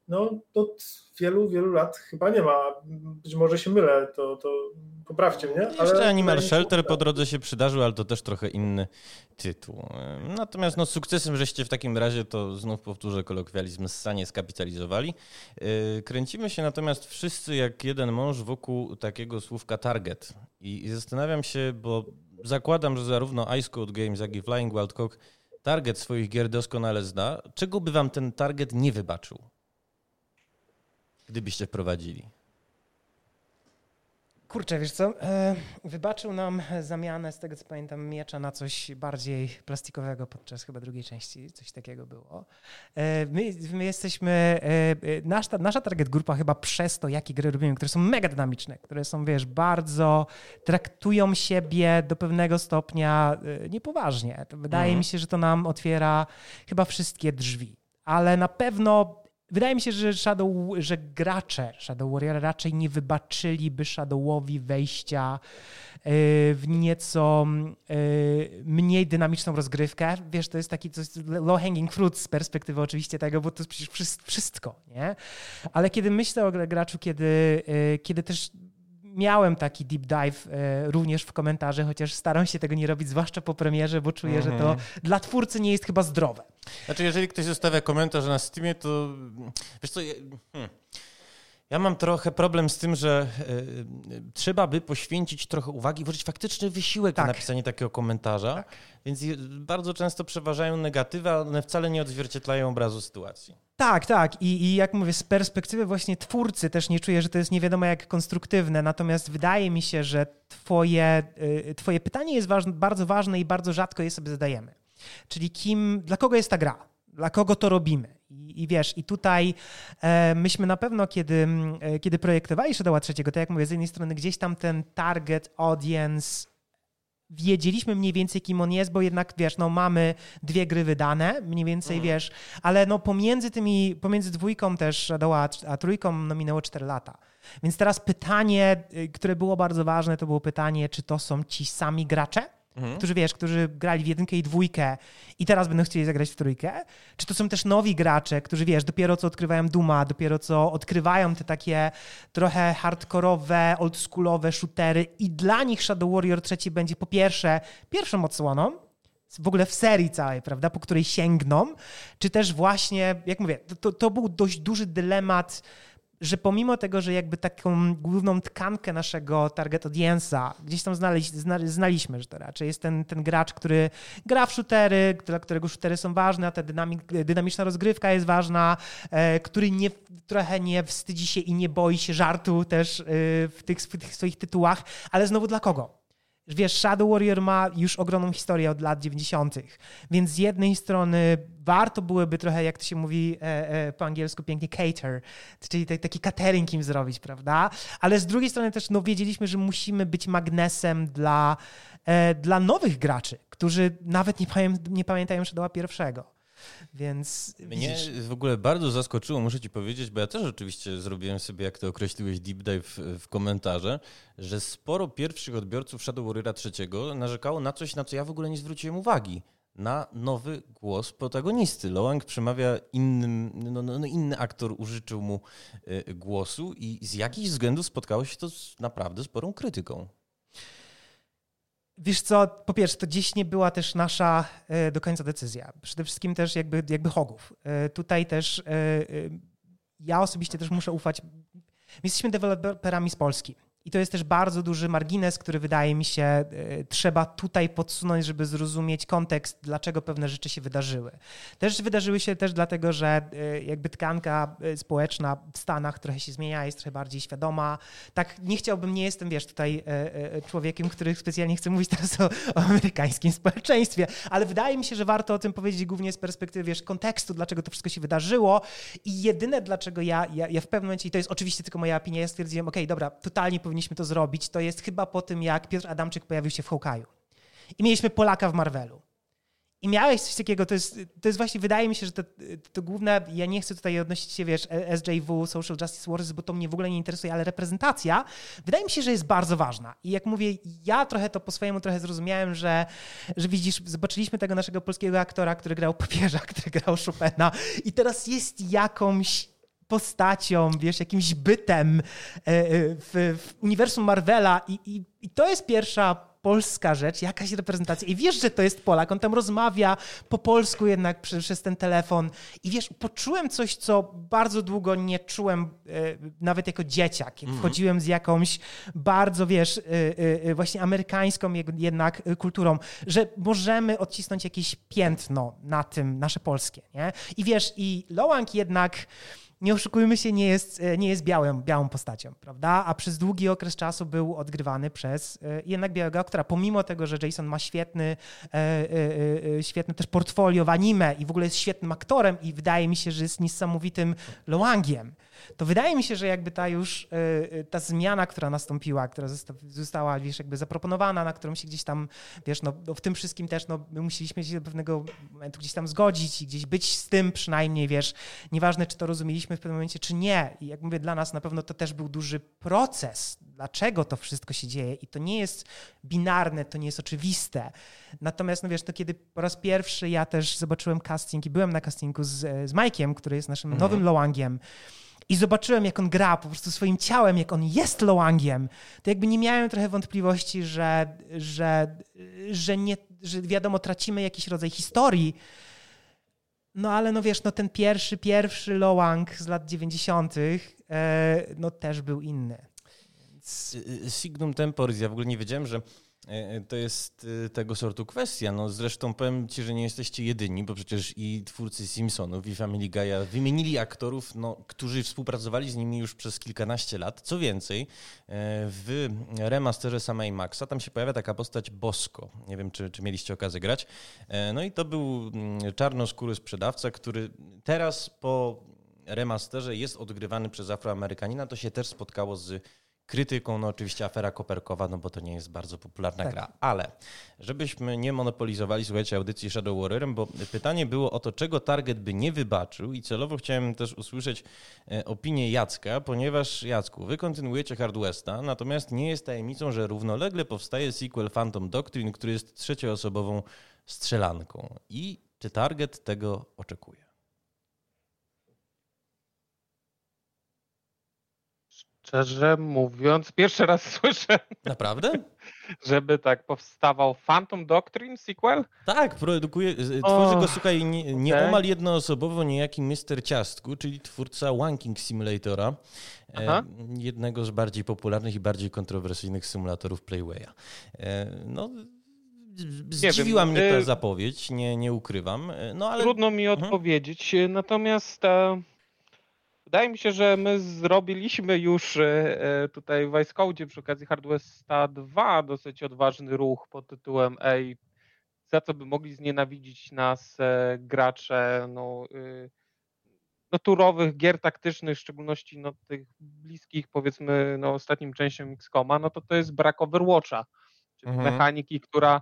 no od wielu, wielu lat chyba nie ma. Być może się mylę, to, to poprawcie mnie. Ale Jeszcze Animal Shelter po drodze się przydarzył, ale to też trochę inny tytuł. Natomiast no, sukcesem żeście w takim razie, to znów powtórzę kolokwializm, sanie skapitalizowali. Yy, kręcimy się natomiast wszyscy jak jeden mąż wokół takiego słówka target. I zastanawiam się, bo zakładam, że zarówno Ice Code Games, jak i Flying Wild Cock target swoich gier doskonale zna, czego by wam ten target nie wybaczył? Gdybyście wprowadzili. Kurczę, wiesz co, e, wybaczył nam zamianę, z tego co pamiętam, miecza na coś bardziej plastikowego podczas chyba drugiej części, coś takiego było. E, my, my jesteśmy, e, nasza, nasza target grupa chyba przez to, jakie gry robimy, które są mega dynamiczne, które są, wiesz, bardzo, traktują siebie do pewnego stopnia niepoważnie. Wydaje mhm. mi się, że to nam otwiera chyba wszystkie drzwi. Ale na pewno Wydaje mi się, że Shadow, że gracze Shadow Warrior raczej nie wybaczyliby Shadowowi wejścia e, w nieco e, mniej dynamiczną rozgrywkę. Wiesz, to jest taki low hanging fruit z perspektywy oczywiście tego, bo to jest przecież wszystko, nie? Ale kiedy myślę o graczu, kiedy, e, kiedy też miałem taki deep dive również w komentarze, chociaż staram się tego nie robić, zwłaszcza po premierze, bo czuję, że to mhm. dla twórcy nie jest chyba zdrowe. Znaczy, jeżeli ktoś zostawia komentarz na Steamie, to wiesz co, hmm. Ja mam trochę problem z tym, że y, trzeba by poświęcić trochę uwagi, włożyć faktyczny wysiłek tak. na napisanie takiego komentarza, tak. więc bardzo często przeważają negatywy, a one wcale nie odzwierciedlają obrazu sytuacji. Tak, tak. I, I jak mówię, z perspektywy właśnie twórcy też nie czuję, że to jest nie wiadomo jak konstruktywne, natomiast wydaje mi się, że twoje, y, twoje pytanie jest ważne, bardzo ważne i bardzo rzadko je sobie zadajemy. Czyli kim, dla kogo jest ta gra? Dla kogo to robimy? I, i wiesz, i tutaj e, myśmy na pewno, kiedy, e, kiedy projektowali Shadowa trzeciego, to jak mówię, z jednej strony gdzieś tam ten target audience wiedzieliśmy mniej więcej, kim on jest, bo jednak, wiesz, no mamy dwie gry wydane, mniej więcej, mhm. wiesz, ale no pomiędzy tymi, pomiędzy dwójką też Shadowa, a trójką no minęło 4 lata. Więc teraz pytanie, y, które było bardzo ważne, to było pytanie, czy to są ci sami gracze, mhm. którzy wiesz, którzy grali w jedynkę i dwójkę i teraz będą chcieli zagrać w trójkę? Czy to są też nowi gracze, którzy wiesz, dopiero co odkrywają Duma, dopiero co odkrywają te takie trochę hardkorowe, oldschoolowe shootery i dla nich Shadow Warrior 3 będzie po pierwsze pierwszą odsłoną, w ogóle w serii całej, prawda, po której sięgną, czy też właśnie, jak mówię, to, to był dość duży dylemat że pomimo tego, że jakby taką główną tkankę naszego target audience'a gdzieś tam znali, znaliśmy, że to raczej jest ten, ten gracz, który gra w shootery, dla którego shootery są ważne, a ta dynamik, dynamiczna rozgrywka jest ważna, e, który nie, trochę nie wstydzi się i nie boi się żartu też e, w, tych, w tych swoich tytułach, ale znowu dla kogo? Wiesz, Shadow Warrior ma już ogromną historię od lat 90., więc z jednej strony warto byłoby trochę, jak to się mówi e, e, po angielsku pięknie, cater, czyli taki catering im zrobić, prawda? Ale z drugiej strony też no, wiedzieliśmy, że musimy być magnesem dla, e, dla nowych graczy, którzy nawet nie, pamię nie pamiętają Shadowa pierwszego. Więc Mnie widzisz... w ogóle bardzo zaskoczyło, muszę ci powiedzieć, bo ja też oczywiście zrobiłem sobie, jak to określiłeś, deep dive w komentarze, że sporo pierwszych odbiorców Shadow Warriora III narzekało na coś, na co ja w ogóle nie zwróciłem uwagi na nowy głos protagonisty. Loang przemawia innym, no, no, no, inny aktor użyczył mu y, głosu i z jakichś względów spotkało się to z naprawdę sporą krytyką. Wiesz co, po pierwsze, to gdzieś nie była też nasza e, do końca decyzja. Przede wszystkim też jakby, jakby Hogów. E, tutaj też e, ja osobiście też muszę ufać. My jesteśmy deweloperami z Polski. I to jest też bardzo duży margines, który wydaje mi się e, trzeba tutaj podsunąć, żeby zrozumieć kontekst, dlaczego pewne rzeczy się wydarzyły. Też wydarzyły się też dlatego, że e, jakby tkanka e, społeczna w Stanach trochę się zmienia, jest trochę bardziej świadoma. Tak nie chciałbym, nie jestem, wiesz, tutaj człowiekiem, który specjalnie chce mówić teraz o, o amerykańskim społeczeństwie, ale wydaje mi się, że warto o tym powiedzieć głównie z perspektywy, wiesz, kontekstu, dlaczego to wszystko się wydarzyło i jedyne, dlaczego ja, ja, ja w pewnym momencie, i to jest oczywiście tylko moja opinia, ja stwierdziłem, ok, dobra, totalnie powinniśmy to zrobić, to jest chyba po tym, jak Piotr Adamczyk pojawił się w Hawkeye'u. I mieliśmy Polaka w Marvelu. I miałeś coś takiego, to jest, to jest właśnie, wydaje mi się, że to, to główne, ja nie chcę tutaj odnosić się, wiesz, SJW, Social Justice Wars, bo to mnie w ogóle nie interesuje, ale reprezentacja, wydaje mi się, że jest bardzo ważna. I jak mówię, ja trochę to po swojemu trochę zrozumiałem, że, że widzisz, zobaczyliśmy tego naszego polskiego aktora, który grał papieża, który grał Chopina i teraz jest jakąś postacią, wiesz, jakimś bytem e, e, w, w uniwersum Marvela i, i, i to jest pierwsza polska rzecz, jakaś reprezentacja. I wiesz, że to jest Polak. On tam rozmawia po polsku jednak przez, przez ten telefon. I wiesz, poczułem coś, co bardzo długo nie czułem, e, nawet jako dzieciak. Jak mhm. wchodziłem z jakąś bardzo, wiesz, właśnie amerykańską jednak kulturą, że możemy odcisnąć jakieś piętno na tym, nasze polskie. Nie? I wiesz, i Loang jednak nie oszukujmy się, nie jest, e, nie jest białym, białą postacią, prawda? A przez długi okres czasu był odgrywany przez e, jednak białego aktora. Pomimo tego, że Jason ma świetny, e, świetne też portfolio w anime i w ogóle jest świetnym aktorem i wydaje mi się, że jest niesamowitym Loangiem to wydaje mi się, że jakby ta już, e, e, ta zmiana, która nastąpiła, która została, wiesz, jakby zaproponowana, na którą się gdzieś tam, wiesz, no, no w tym wszystkim też, no, my musieliśmy się do pewnego momentu gdzieś tam zgodzić i gdzieś być z tym przynajmniej, wiesz, nieważne, czy to rozumieliśmy w pewnym momencie, czy nie. I jak mówię, dla nas na pewno to też był duży proces, dlaczego to wszystko się dzieje i to nie jest binarne, to nie jest oczywiste. Natomiast, no wiesz, to kiedy po raz pierwszy ja też zobaczyłem casting i byłem na castingu z, z Mike'iem, który jest naszym mhm. nowym Loangiem, i zobaczyłem, jak on gra po prostu swoim ciałem, jak on jest Loangiem, to jakby nie miałem trochę wątpliwości, że, że, że, nie, że wiadomo, tracimy jakiś rodzaj historii. No ale no wiesz, no ten pierwszy, pierwszy Loang z lat 90. E, no też był inny. Więc... Signum Temporis, ja w ogóle nie wiedziałem, że to jest e, tego sortu kwestia. No zresztą powiem ci, że nie jesteście jedyni, bo przecież i twórcy Simpsonów i Family Guy'a wymienili aktorów, no, którzy współpracowali z nimi już przez kilkanaście lat. Co więcej, w remasterze samej Maxa tam się pojawia taka postać Bosko. Nie wiem, czy, czy mieliście okazję grać. No i to był mm, czarnoskóry sprzedawca, który teraz po remasterze jest odgrywany przez Afroamerykanina. To się też spotkało z krytyką, no oczywiście afera koperkowa, no bo to nie jest bardzo popularna tak. gra, ale żebyśmy nie monopolizowali, słuchajcie, audycji Shadow Warriorem, bo pytanie było o to, czego Target by nie wybaczył i celowo chciałem też usłyszeć e, opinię Jacka, ponieważ Jacku, wy kontynuujecie Hard Westa, natomiast nie jest tajemnicą, że równolegle powstaje sequel Phantom Doctrine, który jest trzecioosobową strzelanką. I czy Target tego oczekuje? Szczerze mówiąc, pierwszy raz *laughs* słyszę. Naprawdę? Żeby tak powstawał Phantom Doctrine sequel? Tak, produkuje, tworzy go, słuchaj, nie, nieomal jednoosobowo niejaki Mr. Ciastku, czyli twórca Wanking Simulatora, e, jednego z bardziej popularnych i bardziej kontrowersyjnych symulatorów Playwaya. E, no, zdziwiła mnie ta e, zapowiedź, nie, nie ukrywam. No, ale... Trudno mi mhm. odpowiedzieć, natomiast... E Wydaje mi się, że my zrobiliśmy już e, e, tutaj w Vice Code przy okazji Hardwesta 2 dosyć odważny ruch pod tytułem Ej, za co by mogli znienawidzić nas e, gracze no, no, turowych gier taktycznych, w szczególności no, tych bliskich powiedzmy no, ostatnim częściom XCOMa, no to to jest brak Overwatcha, czyli mhm. mechaniki, która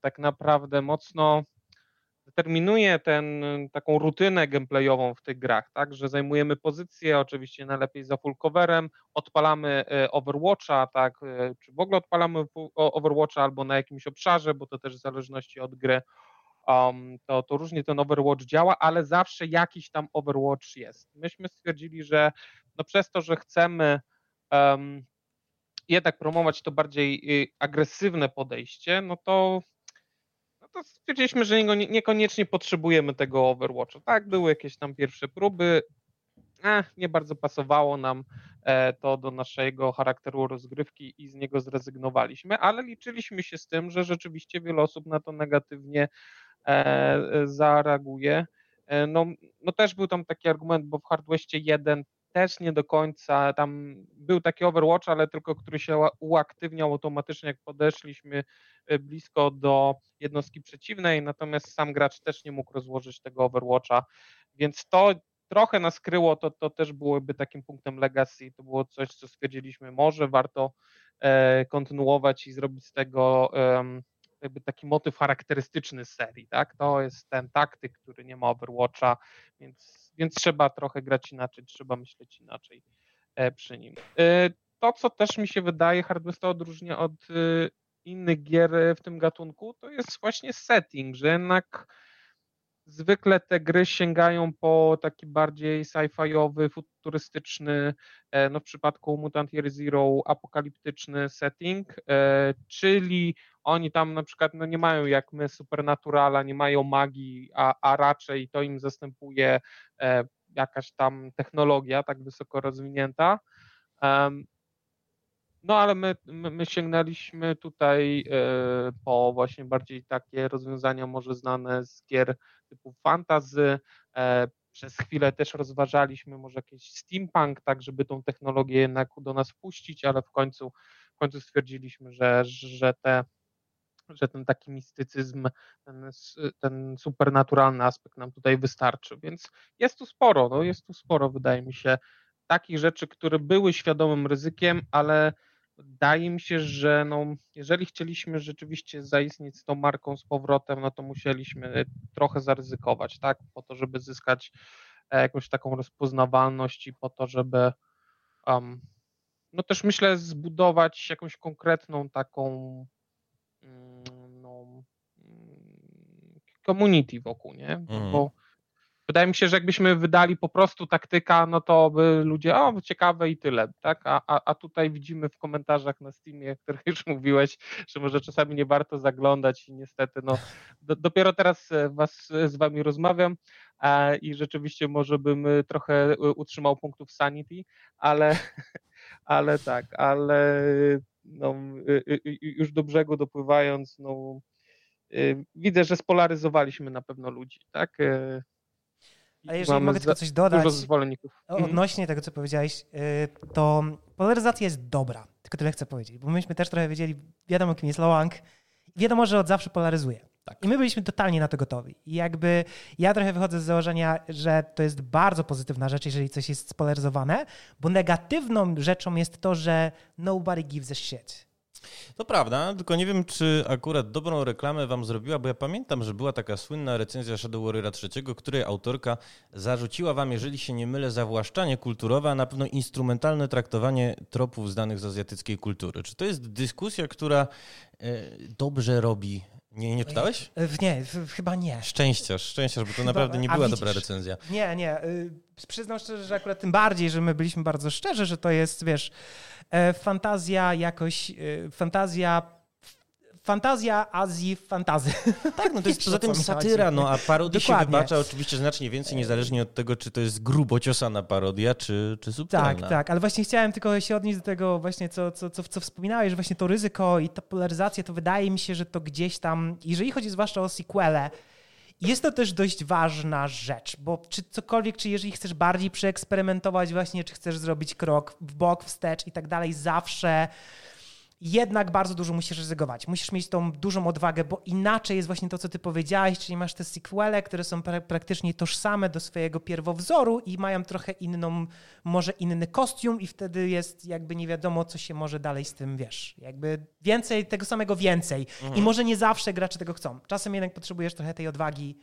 tak naprawdę mocno determinuje ten, taką rutynę gameplayową w tych grach, tak, że zajmujemy pozycję, oczywiście najlepiej za full coverem, odpalamy e, Overwatcha, tak, e, czy w ogóle odpalamy Overwatcha albo na jakimś obszarze, bo to też w zależności od gry, um, to, to różnie ten Overwatch działa, ale zawsze jakiś tam Overwatch jest. Myśmy stwierdzili, że no przez to, że chcemy um, jednak promować to bardziej y, agresywne podejście, no to to stwierdziliśmy, że niekoniecznie potrzebujemy tego Overwatcha. Tak, były jakieś tam pierwsze próby, eh, nie bardzo pasowało nam e, to do naszego charakteru rozgrywki i z niego zrezygnowaliśmy, ale liczyliśmy się z tym, że rzeczywiście wiele osób na to negatywnie e, zareaguje. E, no, no też był tam taki argument, bo w Hardwestie 1 też nie do końca, tam był taki Overwatch, ale tylko który się uaktywniał automatycznie, jak podeszliśmy e, blisko do jednostki przeciwnej, natomiast sam gracz też nie mógł rozłożyć tego Overwatcha, więc to trochę nas kryło, to, to też byłoby takim punktem legacy, to było coś, co stwierdziliśmy, może warto e, kontynuować i zrobić z tego jakby taki motyw charakterystyczny serii, tak? To jest ten taktyk, który nie ma Overwatcha, więc, więc trzeba trochę grać inaczej, trzeba myśleć inaczej e, przy nim. E, to, co też mi się wydaje, Hardware to odróżnia od e, innych gier w tym gatunku, to jest właśnie setting, że jednak zwykle te gry sięgają po taki bardziej sci-fiowy, futurystyczny, no w przypadku Mutant Year Zero apokaliptyczny setting, czyli oni tam na przykład no nie mają jak my supernaturala, nie mają magii, a, a raczej to im zastępuje e, jakaś tam technologia tak wysoko rozwinięta. No ale my, my, my sięgnęliśmy tutaj e, po właśnie bardziej takie rozwiązania może znane z gier typu fantasy. E, przez chwilę też rozważaliśmy może jakiś steampunk, tak żeby tą technologię jednak do nas wpuścić, ale w końcu, w końcu stwierdziliśmy, że, że te że ten taki mistycyzm, ten, ten supernaturalny aspekt nam tutaj wystarczy. Więc jest tu sporo, no jest tu sporo, wydaje mi się, takich rzeczy, które były świadomym ryzykiem, ale wydaje mi się, że no, jeżeli chcieliśmy rzeczywiście zaistnieć z tą marką z powrotem, no to musieliśmy trochę zaryzykować, tak, po to, żeby zyskać e, jakąś taką rozpoznawalność i po to, żeby um, no też myślę zbudować jakąś konkretną taką Mm, no, mm, community wokół, nie? Mhm. Bo wydaje mi się, że jakbyśmy wydali po prostu taktyka, no to by ludzie, o ciekawe i tyle, tak? A, a, a tutaj widzimy w komentarzach na Steamie, o których już mówiłeś, że może czasami nie warto zaglądać i niestety, no do, dopiero teraz e, was, e, z wami rozmawiam a, i rzeczywiście może bym e, trochę utrzymał punktów sanity, ale, *laughs* ale tak, ale no, już do brzegu dopływając, no, widzę, że spolaryzowaliśmy na pewno ludzi, tak? A jeżeli mogę tylko coś dodać dużo zwolenników. Mhm. odnośnie tego, co powiedziałeś, to polaryzacja jest dobra, tylko tyle chcę powiedzieć, bo myśmy też trochę wiedzieli, wiadomo kim jest Loang, wiadomo, że od zawsze polaryzuje. Tak. I my byliśmy totalnie na to gotowi. I jakby ja trochę wychodzę z założenia, że to jest bardzo pozytywna rzecz, jeżeli coś jest spolaryzowane, bo negatywną rzeczą jest to, że nobody gives a shit. To prawda, tylko nie wiem, czy akurat dobrą reklamę wam zrobiła, bo ja pamiętam, że była taka słynna recenzja Shadow Warriora III, której autorka zarzuciła wam, jeżeli się nie mylę, zawłaszczanie kulturowe, a na pewno instrumentalne traktowanie tropów znanych z azjatyckiej kultury. Czy to jest dyskusja, która e, dobrze robi nie, nie czytałeś? E, nie, chyba nie. Szczęściarz, szczęściarz, bo to chyba, naprawdę nie była widzisz, dobra recenzja. Nie, nie. Y, przyznam szczerze, że akurat tym bardziej, że my byliśmy bardzo szczerzy, że to jest, wiesz, fantazja jakoś, y, fantazja Fantazja Azji fantazy. *laughs* Tak, no to jest poza tym satyra, no a parodii się wybacza oczywiście znacznie więcej, niezależnie od tego, czy to jest grubo ciosana parodia, czy, czy subtelna. Tak, tak, ale właśnie chciałem tylko się odnieść do tego właśnie, co, co, co, co wspominałeś, że właśnie to ryzyko i ta polaryzacja, to wydaje mi się, że to gdzieś tam, jeżeli chodzi zwłaszcza o sequele, Jest to też dość ważna rzecz, bo czy cokolwiek, czy jeżeli chcesz bardziej przeeksperymentować właśnie, czy chcesz zrobić krok w bok, wstecz i tak dalej, zawsze jednak bardzo dużo musisz ryzykować. Musisz mieć tą dużą odwagę, bo inaczej jest właśnie to, co ty powiedziałeś, czyli masz te sequele, które są pra praktycznie tożsame do swojego pierwowzoru i mają trochę inną, może inny kostium i wtedy jest jakby nie wiadomo, co się może dalej z tym, wiesz, jakby więcej, tego samego więcej. Mhm. I może nie zawsze gracze tego chcą. Czasem jednak potrzebujesz trochę tej odwagi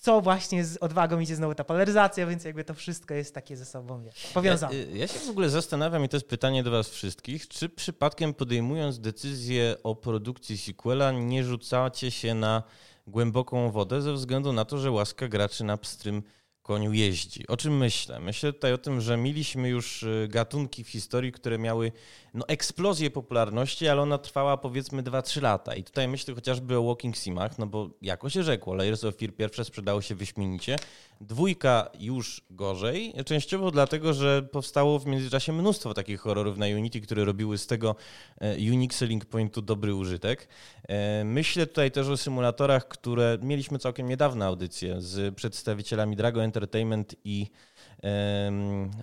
co właśnie z odwagą idzie znowu ta polaryzacja, więc jakby to wszystko jest takie ze sobą wiesz, powiązane. Ja, ja, się w ogóle zastanawiam i to jest pytanie do was wszystkich, czy przypadkiem podejmując decyzję o produkcji sequela nie rzucacie się na głęboką wodę ze względu na to, że łaska graczy na pstrym koniu jeździ. O czym myślę? Myślę tutaj o tym, że mieliśmy już y, gatunki w historii, które miały no, eksplozję popularności, ale ona trwała powiedzmy 2-3 lata. I tutaj myślę chociażby o Walking Simach, no bo jako się rzekło, Layers of Fear pierwsze sprzedało się wyśmienicie, dwójka już gorzej, częściowo dlatego, że powstało w międzyczasie mnóstwo takich horrorów na Unity, które robiły z tego e, Unique Selling Pointu dobry użytek. E, myślę tutaj też o symulatorach, które mieliśmy całkiem niedawno audycję z przedstawicielami Drago Entertainment i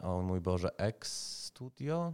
o mój Boże, X Studio?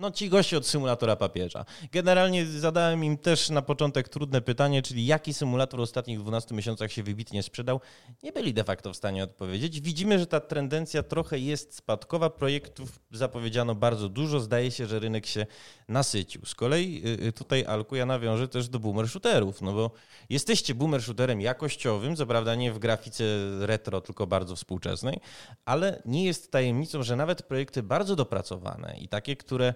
No ci goście od symulatora papieża. Generalnie zadałem im też na początek trudne pytanie, czyli jaki symulator w ostatnich 12 miesiącach się wybitnie sprzedał. Nie byli de facto w stanie odpowiedzieć. Widzimy, że ta tendencja trochę jest spadkowa. Projektów zapowiedziano bardzo dużo. Zdaje się, że rynek się nasycił. Z kolei y, y, tutaj Alku ja nawiążę też do boomer shooterów, no bo jesteście boomer shooterem jakościowym, co prawda nie w grafice retro, tylko bardzo współczesnej, ale nie jest tajemnicą, że nawet projekty bardzo dopracowane i takie, które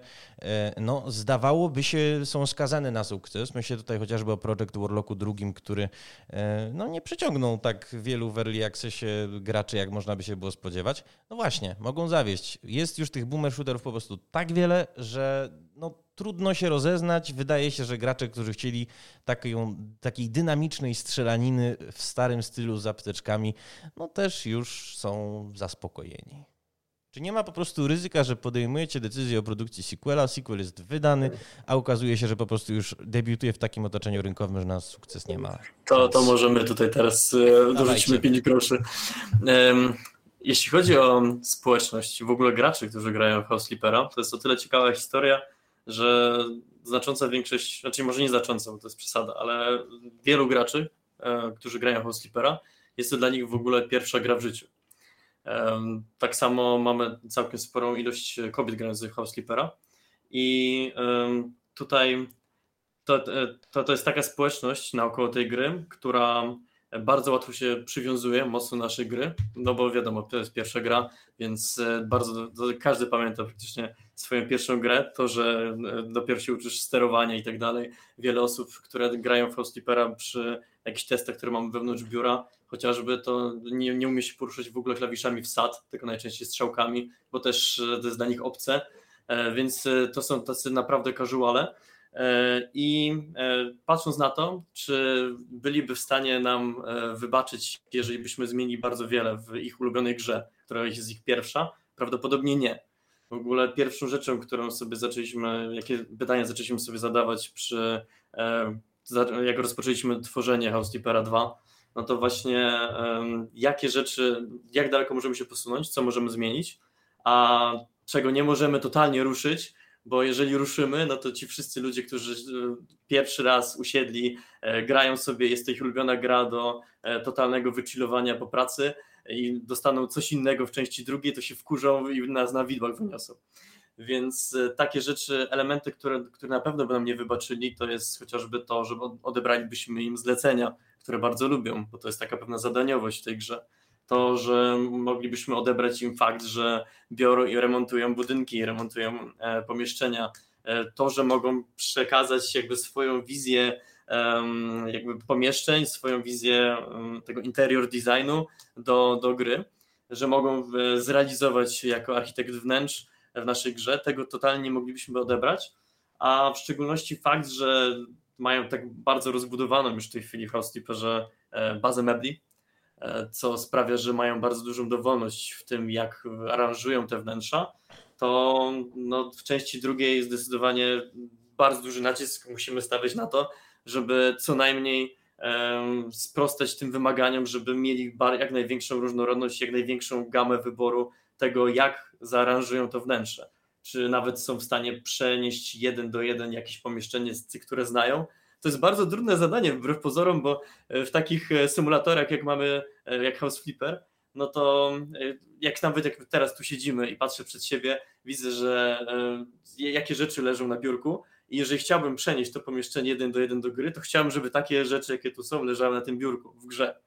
no, zdawałoby się są skazane na sukces. Myślę tutaj chociażby o Project Warlocku drugim, który e, no, nie przyciągnął tak wielu w early accessie graczy, jak można by się było spodziewać. No właśnie, mogą zawieść. Jest już tych boomer shooterów po prostu tak wiele, że no, trudno się rozeznać. Wydaje się, że gracze, którzy chcieli taką, takiej dynamicznej strzelaniny w starym stylu z apteczkami, no też już są zaspokojeni. Czy nie ma po prostu ryzyka, że podejmujecie decyzję o produkcji sequela, sequel jest wydany, a okazuje się, że po prostu już debiutuje w takim otoczeniu rynkowym, że na sukces nie ma? To, to możemy tutaj teraz e, dorzucimy 5 groszy. Jeśli chodzi o społeczność, w ogóle graczy, którzy grają w House Sleepera, to jest o tyle ciekawa historia, że znacząca większość, znaczy może nie znacząca, bo to jest przesada, ale wielu graczy, e, którzy grają w House Sleepera, jest to dla nich w ogóle pierwsza gra w życiu. Tak samo mamy całkiem sporą ilość kobiet grających w House Sleepera. I tutaj to, to, to jest taka społeczność naokoło tej gry, która bardzo łatwo się przywiązuje mocno naszej gry, no bo wiadomo, to jest pierwsza gra, więc e, bardzo każdy pamięta praktycznie swoją pierwszą grę, to, że e, dopiero się uczysz sterowania i tak dalej. Wiele osób, które grają Sleepera przy jakichś testach, które mamy wewnątrz biura, chociażby to nie, nie umie się poruszać w ogóle klawiszami w SAT, tylko najczęściej strzałkami, bo też e, to jest dla nich obce, więc to są tacy naprawdę casuale. I patrząc na to, czy byliby w stanie nam wybaczyć, jeżeli byśmy zmienili bardzo wiele w ich ulubionej grze, która jest ich pierwsza, prawdopodobnie nie. W ogóle pierwszą rzeczą, którą sobie zaczęliśmy, jakie pytania zaczęliśmy sobie zadawać przy, jak rozpoczęliśmy tworzenie Housekeepera 2, no to właśnie jakie rzeczy, jak daleko możemy się posunąć, co możemy zmienić, a czego nie możemy totalnie ruszyć, bo jeżeli ruszymy, no to ci wszyscy ludzie, którzy e, pierwszy raz usiedli, e, grają sobie, jest to ich ulubiona gra do e, totalnego wychillowania po pracy i dostaną coś innego w części drugiej, to się wkurzą i nas na widłach wyniosą. Więc takie rzeczy, elementy, które, które na pewno by nam nie wybaczyli, to jest chociażby to, że odebralibyśmy im zlecenia, które bardzo lubią, bo to jest taka pewna zadaniowość w tej grze. To, że moglibyśmy odebrać im fakt, że biorą i remontują budynki, remontują e, pomieszczenia, e, to, że mogą przekazać jakby swoją wizję jakby pomieszczeń, swoją wizję tego interior designu do, do gry, że mogą zrealizować jako architekt wnętrz w naszej grze, tego totalnie moglibyśmy odebrać, a w szczególności fakt, że mają tak bardzo rozbudowaną już w tej chwili w Housekeeperze e, bazę mebli, e, co sprawia, że mają bardzo dużą dowolność w tym, jak aranżują te wnętrza, to no, w części drugiej zdecydowanie bardzo duży nacisk musimy stawiać na to, żeby co najmniej sprostać tym wymaganiom, żeby mieli jak największą różnorodność, jak największą gamę wyboru tego, jak zaaranżują to wnętrze. Czy nawet są w stanie przenieść jeden do jeden jakieś pomieszczenie, które znają. To jest bardzo trudne zadanie, wbrew pozorom, bo w takich symulatorach, jak mamy, jak House Flipper, no to jak nawet jak teraz tu siedzimy i patrzę przed siebie, widzę, że jakie rzeczy leżą na biurku, i jeżeli chciałbym przenieść to pomieszczenie jeden do jeden do gry, to chciałbym, żeby takie rzeczy, jakie tu są, leżały na tym biurku w grze.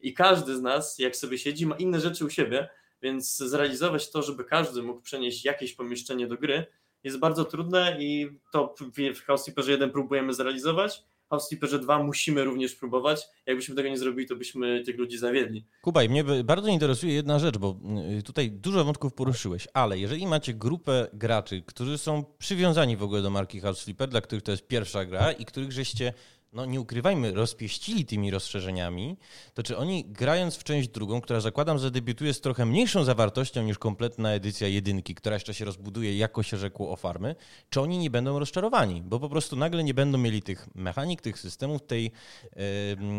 I każdy z nas, jak sobie siedzi, ma inne rzeczy u siebie, więc zrealizować to, żeby każdy mógł przenieść jakieś pomieszczenie do gry, jest bardzo trudne i to w House 1 próbujemy zrealizować, House Flipperze 2 musimy również próbować. Jakbyśmy tego nie zrobili, to byśmy tych ludzi zawiedli. Kubaj, mnie bardzo interesuje jedna rzecz, bo y, tutaj dużo wątków poruszyłeś, ale jeżeli macie grupę graczy, którzy są przywiązani w ogóle do marki House dla których to jest pierwsza gra i których żeście no nie ukrywajmy, rozpieścili tymi rozszerzeniami, to czy oni grając w część drugą, która zakładam, że debiutuje z trochę mniejszą zawartością niż kompletna edycja jedynki, która jeszcze się rozbuduje, jako się rzekło o farmy, czy oni nie będą rozczarowani? Bo po prostu nagle nie będą mieli tych mechanik, tych systemów, tej,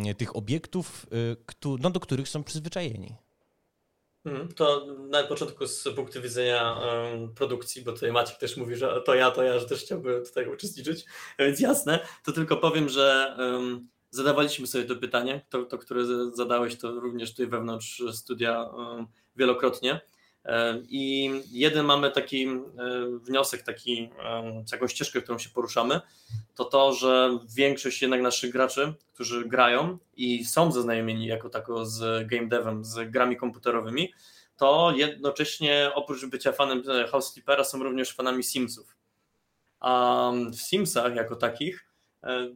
yy, tych obiektów, yy, no, do których są przyzwyczajeni. Mhm. To na początku z punktu widzenia produkcji, bo tutaj Maciek też mówi, że to ja, to ja, że też chciałby tutaj uczestniczyć, więc jasne, to tylko powiem, że zadawaliśmy sobie to pytanie, to, to które zadałeś, to również tutaj wewnątrz studia wielokrotnie. E, I jeden mamy taki e, wniosek, taki, taką ścieżkę, którą się poruszamy, to to, że większość jednak naszych graczy, którzy grają i są zaznajomieni jako tako z game devem, z grami komputerowymi, to jednocześnie oprócz bycia fanem House Sleepera są również fanami Simsów. A w Simsach jako takich E,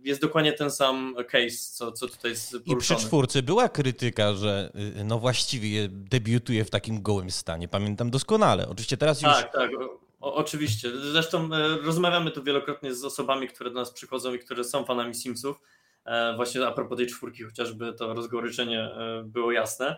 jest dokładnie ten sam case, co, co tutaj jest poruszony. I przy czwórce była krytyka, że y, no właściwie debiutuje w takim gołym stanie. Pamiętam doskonale. Oczywiście teraz już... Tak, tak. O, oczywiście. Zresztą e, rozmawiamy tu wielokrotnie z osobami, które do nas przychodzą i które są fanami Simsów. E, właśnie a propos tej czwórki chociażby to rozgoryczenie było jasne.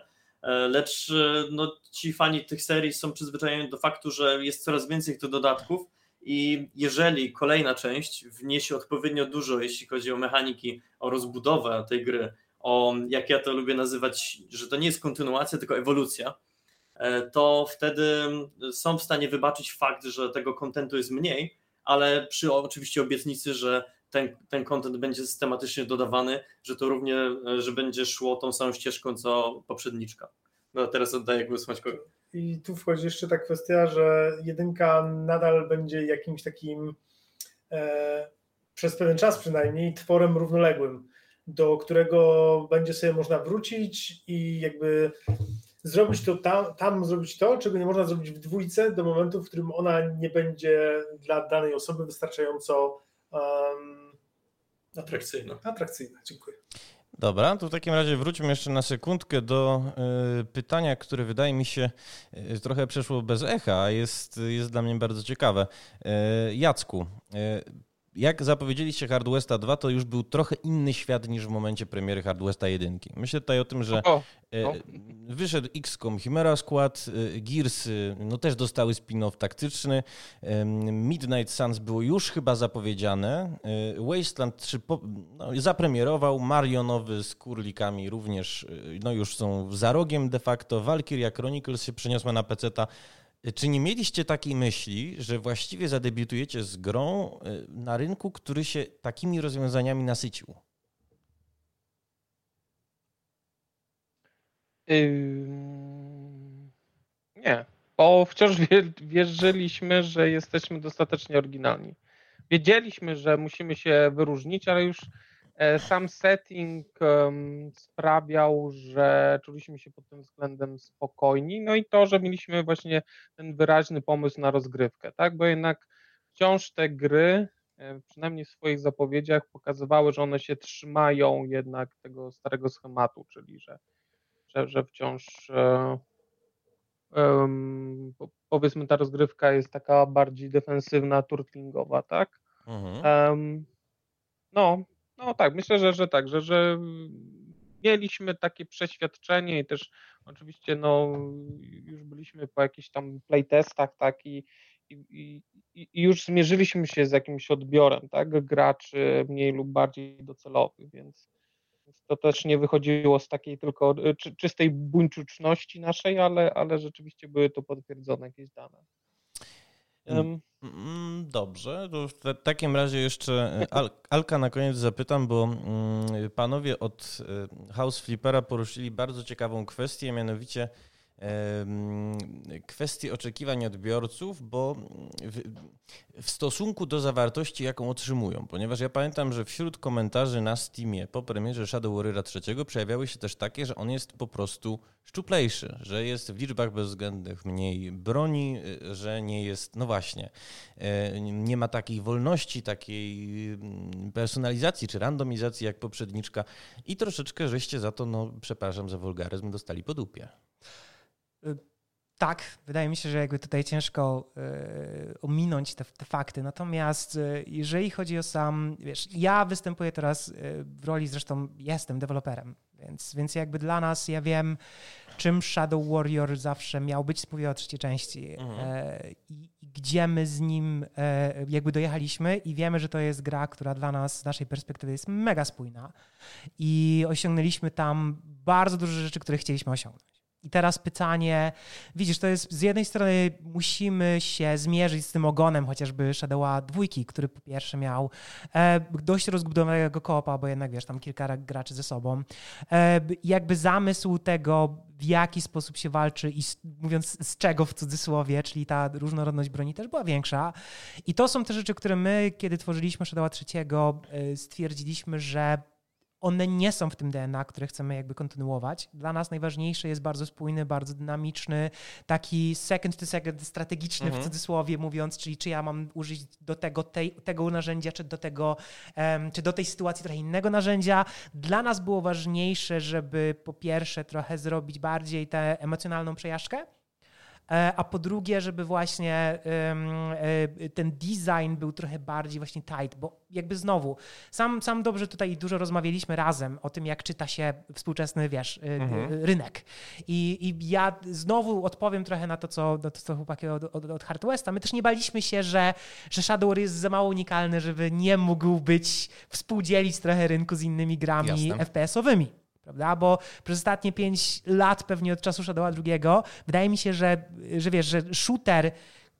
Lecz no, ci fani tych serii są przyzwyczajeni do faktu, że jest coraz więcej tych dodatków, i jeżeli kolejna część wniesie odpowiednio dużo, jeśli chodzi o mechaniki, o rozbudowę tej gry, o jak ja to lubię nazywać, że to nie jest kontynuacja, tylko ewolucja, e, to wtedy są w stanie wybaczyć fakt, że tego kontentu jest mniej, ale przy oczywiście obietnicy, że ten, ten będzie systematycznie dodawany, że to równie, że będzie szło tą samą ścieżką co poprzedniczka. No teraz oddaję głos Maćkowi. I tu wchodzi jeszcze ta kwestia, że jedynka nadal będzie jakimś takim e, przez pewien czas przynajmniej tworem równoległym, do którego będzie sobie można wrócić i jakby zrobić to tam, tam zrobić to, czego nie można zrobić w dwójce do momentu, w którym ona nie będzie dla danej osoby wystarczająco um, atrakcyjna. Atrakcyjna, dziękuję. Dobra, to w takim razie wróćmy jeszcze na sekundkę do y, pytania, które wydaje mi się y, trochę przeszło bez echa, a jest, jest dla mnie bardzo ciekawe. Y, Jacku, jak zapowiedzieliście Hard Westa 2, to już był trochę inny świat niż w momencie premiery Hard Westa 1. Myślę tutaj o tym, że o, o. wyszedł XCOM Chimera Squad, Gears no też dostały spin-off taktyczny, Midnight Suns było już chyba zapowiedziane, Wasteland 3 no, zapremierował, Mario nowy z kurlikami również no już są za rogiem de facto, Valkyria Chronicles się przeniosła na PC-ta, czy nie mieliście takiej myśli, że właściwie zadebiutujecie z grą y, na rynku, który się takimi rozwiązaniami nasycił? nie, bo wciąż wierzyliśmy, że jesteśmy dostatecznie oryginalni. Wiedzieliśmy, że musimy się wyróżnić, ale już sam setting sprawiał, że czuliśmy się pod tym względem spokojni, no i to, że mieliśmy właśnie ten wyraźny pomysł na rozgrywkę, tak, bo jednak wciąż te gry, e, przynajmniej w swoich zapowiedziach, pokazywały, że one się trzymają jednak tego starego schematu, czyli że, że, że wciąż um, powiedzmy ta rozgrywka jest taka bardziej defensywna, turtlingowa, tak? Mhm. Um, no, no tak, myślę, że, że tak, że, że mieliśmy takie przeświadczenie i też oczywiście no, już byliśmy po jakichś tam playtestach tak i, i, i, już zmierzyliśmy się z jakimś odbiorem tak, graczy mniej lub bardziej docelowych, więc To też nie wychodziło z takiej tylko czy, czystej buńczuczności naszej, ale, ale rzeczywiście były to potwierdzone jakieś dane. Um, Dobrze, to w takim razie jeszcze Al Alka na koniec zapytam, bo mm, panowie od House Flippera poruszyli bardzo ciekawą kwestię, mianowicie kwestii oczekiwań odbiorców, bo w, w, stosunku do zawartości, jaką otrzymują, ponieważ ja pamiętam, że wśród komentarzy na Steamie po premierze Shadow Warriora III przejawiały się też takie, że on jest po prostu szczuplejszy, że jest w liczbach bezwzględnych mniej broni, że nie jest, no właśnie, e, nie ma takiej wolności, takiej mm, personalizacji czy randomizacji jak poprzedniczka i troszeczkę żeście za to, no przepraszam za wulgaryzm, dostali po dupie. Tak, wydaje mi się, że jakby tutaj ciężko y, ominąć te, te, fakty. Natomiast y, jeżeli chodzi o sam, wiesz, ja występuję teraz y, w roli, zresztą jestem deweloperem, więc, więc jakby dla nas, ja wiem, czym Shadow Warrior zawsze miał być, mówię o trzeciej części mhm. i, gdzie my z nim jakby dojechaliśmy i wiemy, że to jest gra, która dla nas, z naszej perspektywy jest mega spójna i osiągnęliśmy tam bardzo dużo rzeczy, które chcieliśmy osiągnąć. I teraz pytanie, widzisz, to jest z jednej strony musimy się zmierzyć z tym ogonem chociażby Shadowa dwójki, który po pierwsze miał e, dość rozbudowanego koopa, bo jednak wiesz, tam kilka graczy ze sobą. E, jakby zamysł tego, w jaki sposób się walczy i z, mówiąc z czego w cudzysłowie, czyli ta różnorodność broni też była większa. I to są te rzeczy, które my, kiedy tworzyliśmy Shadowa trzeciego, e, stwierdziliśmy, że one nie są w tym DNA, które chcemy jakby kontynuować. Dla nas najważniejsze jest bardzo spójny, bardzo dynamiczny, taki second to second strategiczny mhm. w cudzysłowie mówiąc, czyli czy ja mam użyć do tego, tej, tego narzędzia, czy do tego, um, czy do tej sytuacji trochę innego narzędzia. Dla nas było ważniejsze, żeby po pierwsze trochę zrobić bardziej tę emocjonalną przejażdżkę, a po drugie, żeby właśnie e, ten design był trochę bardziej właśnie tight, bo jakby znowu, sam, sam dobrze tutaj dużo rozmawialiśmy razem o tym, jak czyta się współczesny, wiesz, e, mhm. rynek. I, I ja znowu odpowiem trochę na to, co, to, co chłopaki od, od, od Hard Westa. My też nie baliśmy się, że, że Shadow jest za mało unikalny, żeby nie mógł być, współdzielić trochę rynku z innymi grami FPS-owymi prawda? Bo przez ostatnie pięć lat pewnie od czasu Shadowa II wydaje mi się, że, że wiesz, że shooter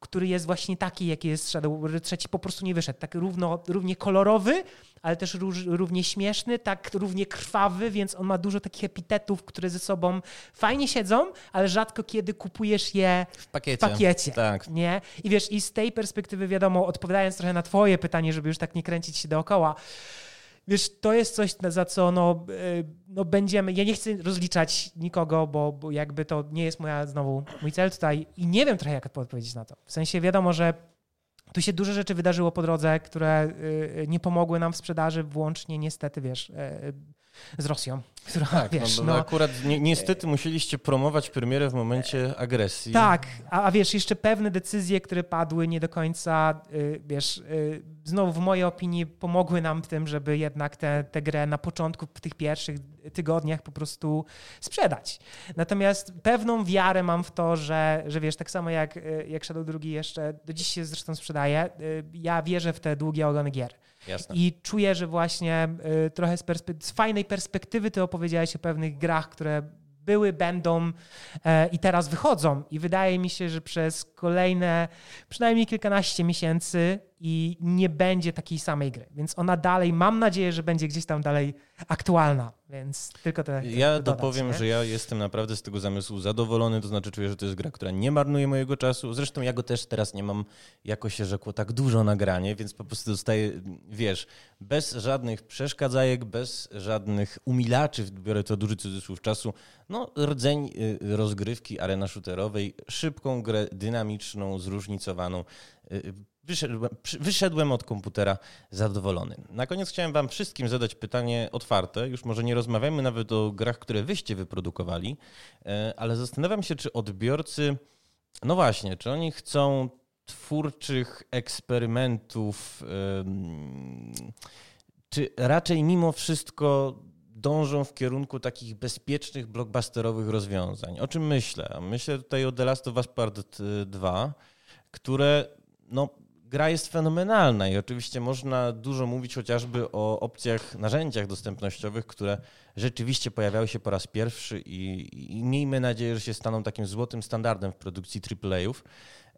który jest właśnie taki, jaki jest Shadow trzeci, po prostu nie wyszedł. Tak równo, równie kolorowy, ale też róż, równie śmieszny, tak równie krwawy, więc on ma dużo takich epitetów, które ze sobą fajnie siedzą, ale rzadko kiedy kupujesz je w pakiecie. W pakiecie tak. nie? I wiesz, i z tej perspektywy wiadomo, odpowiadając trochę na twoje pytanie, żeby już tak nie kręcić się dookoła, wiesz, to jest coś, za co no, e, no będziemy, ja nie chcę rozliczać nikogo, bo, bo jakby to nie jest moja znowu mój cel tutaj i nie wiem trochę jak odpowiedzieć na to. W sensie wiadomo, że tu się dużo rzeczy wydarzyło po drodze, które e, nie pomogły nam w sprzedaży, włącznie niestety, wiesz, e, z Rosją. Która, tak, *laughs* no wiesz, no, no, akurat ni niestety musieliście promować premierę w momencie agresji. Tak, a, a, wiesz, jeszcze pewne decyzje, które padły nie do końca, y, wiesz, y, znowu w mojej opinii pomogły nam w tym, żeby jednak tę grę na początku, w tych pierwszych tygodniach po prostu sprzedać. Natomiast pewną wiarę mam w to, że, że wiesz, tak samo jak, y, jak Shadow II jeszcze, do dziś się zresztą sprzedaje, y, ja wierzę w te długie ogony gier. Jasne. I czuję, że właśnie y, trochę z, z, fajnej perspektywy ty opowiedziałeś o pewnych grach, które były, będą e, i teraz wychodzą. I wydaje mi się, że przez kolejne przynajmniej kilkanaście miesięcy i nie będzie takiej samej gry. Więc ona dalej, mam nadzieję, że będzie gdzieś tam dalej aktualna. Więc tylko to. Ja dodać, dopowiem, nie? że ja jestem naprawdę z tego zamysłu zadowolony, to znaczy czuję, że to jest gra, która nie marnuje mojego czasu. Zresztą ja go też teraz nie mam, jako się rzekło, tak dużo nagranie, więc po prostu dostaję, wiesz, bez żadnych przeszkadzajek, bez żadnych umilaczy, biorę to duży cudzysłów czasu, no rdzeń y, rozgrywki arena shooterowej, szybką grę, dynamiczną, zróżnicowaną. Wyszedłem, wyszedłem od komputera zadowolony. Na koniec chciałem Wam wszystkim zadać pytanie otwarte. Już może nie rozmawiajmy nawet o grach, które wyście wyprodukowali, e, ale zastanawiam się, czy odbiorcy, no właśnie, czy oni chcą twórczych eksperymentów, czy raczej mimo wszystko dążą w kierunku takich bezpiecznych, blockbusterowych rozwiązań. O czym myślę? Myślę tutaj o The Last of Us Part 2, które no, gra jest fenomenalna i oczywiście można dużo mówić chociażby o opcjach, narzędziach dostępnościowych, które rzeczywiście pojawiały się po raz pierwszy i, i miejmy nadzieję, że się staną takim złotym standardem w produkcji AAA-ów.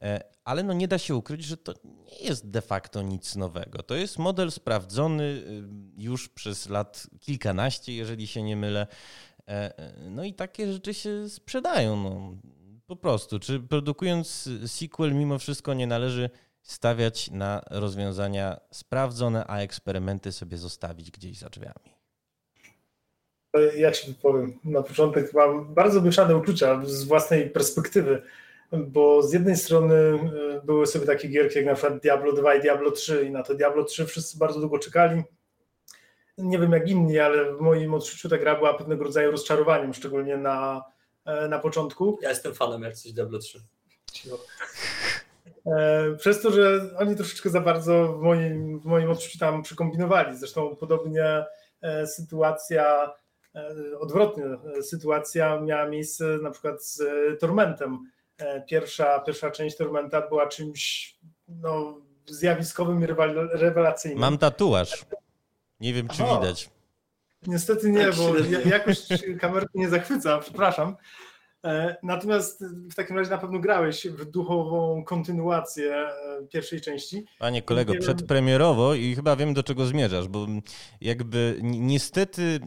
E, ale no nie da się ukryć, że to nie jest de facto nic nowego. To jest model sprawdzony y, już przez lat kilkanaście, jeżeli się nie mylę. E, e, no i takie rzeczy się sprzedają. No. Po prostu. Czy produkując sequel, mimo wszystko nie należy stawiać na rozwiązania sprawdzone, a eksperymenty sobie zostawić gdzieś za drzwiami? Ja ci powiem. Na początek mam bardzo mieszane uczucia z własnej perspektywy bo z jednej strony e, były sobie takie gierki jak na przykład Diablo 2 i Diablo 3 i na to Diablo 3 wszyscy bardzo długo czekali. Nie wiem jak inni, ale w moim odczuciu ta gra była pewnego rodzaju rozczarowaniem, szczególnie na, e, na początku. Ja jestem fanem jak coś Diablo 3. E, przez to, że oni troszeczkę za bardzo w moim, w moim odczuciu tam przykombinowali. Zresztą podobnie sytuacja, odwrotnie sytuacja miała miejsce na przykład z Tormentem E, pierwsza, pierwsza część Tormenta była czymś no, zjawiskowym i rewelacyjnym. Mam tatuaż. Nie wiem, czy Aha. widać. Niestety nie, tak bo jakość kamerki nie zachwyca, przepraszam. E, natomiast w takim razie na pewno grałeś w duchową kontynuację e, pierwszej części. Panie kolego, przedpremierowo i chyba wiem do czego zmierzasz, bo jakby niestety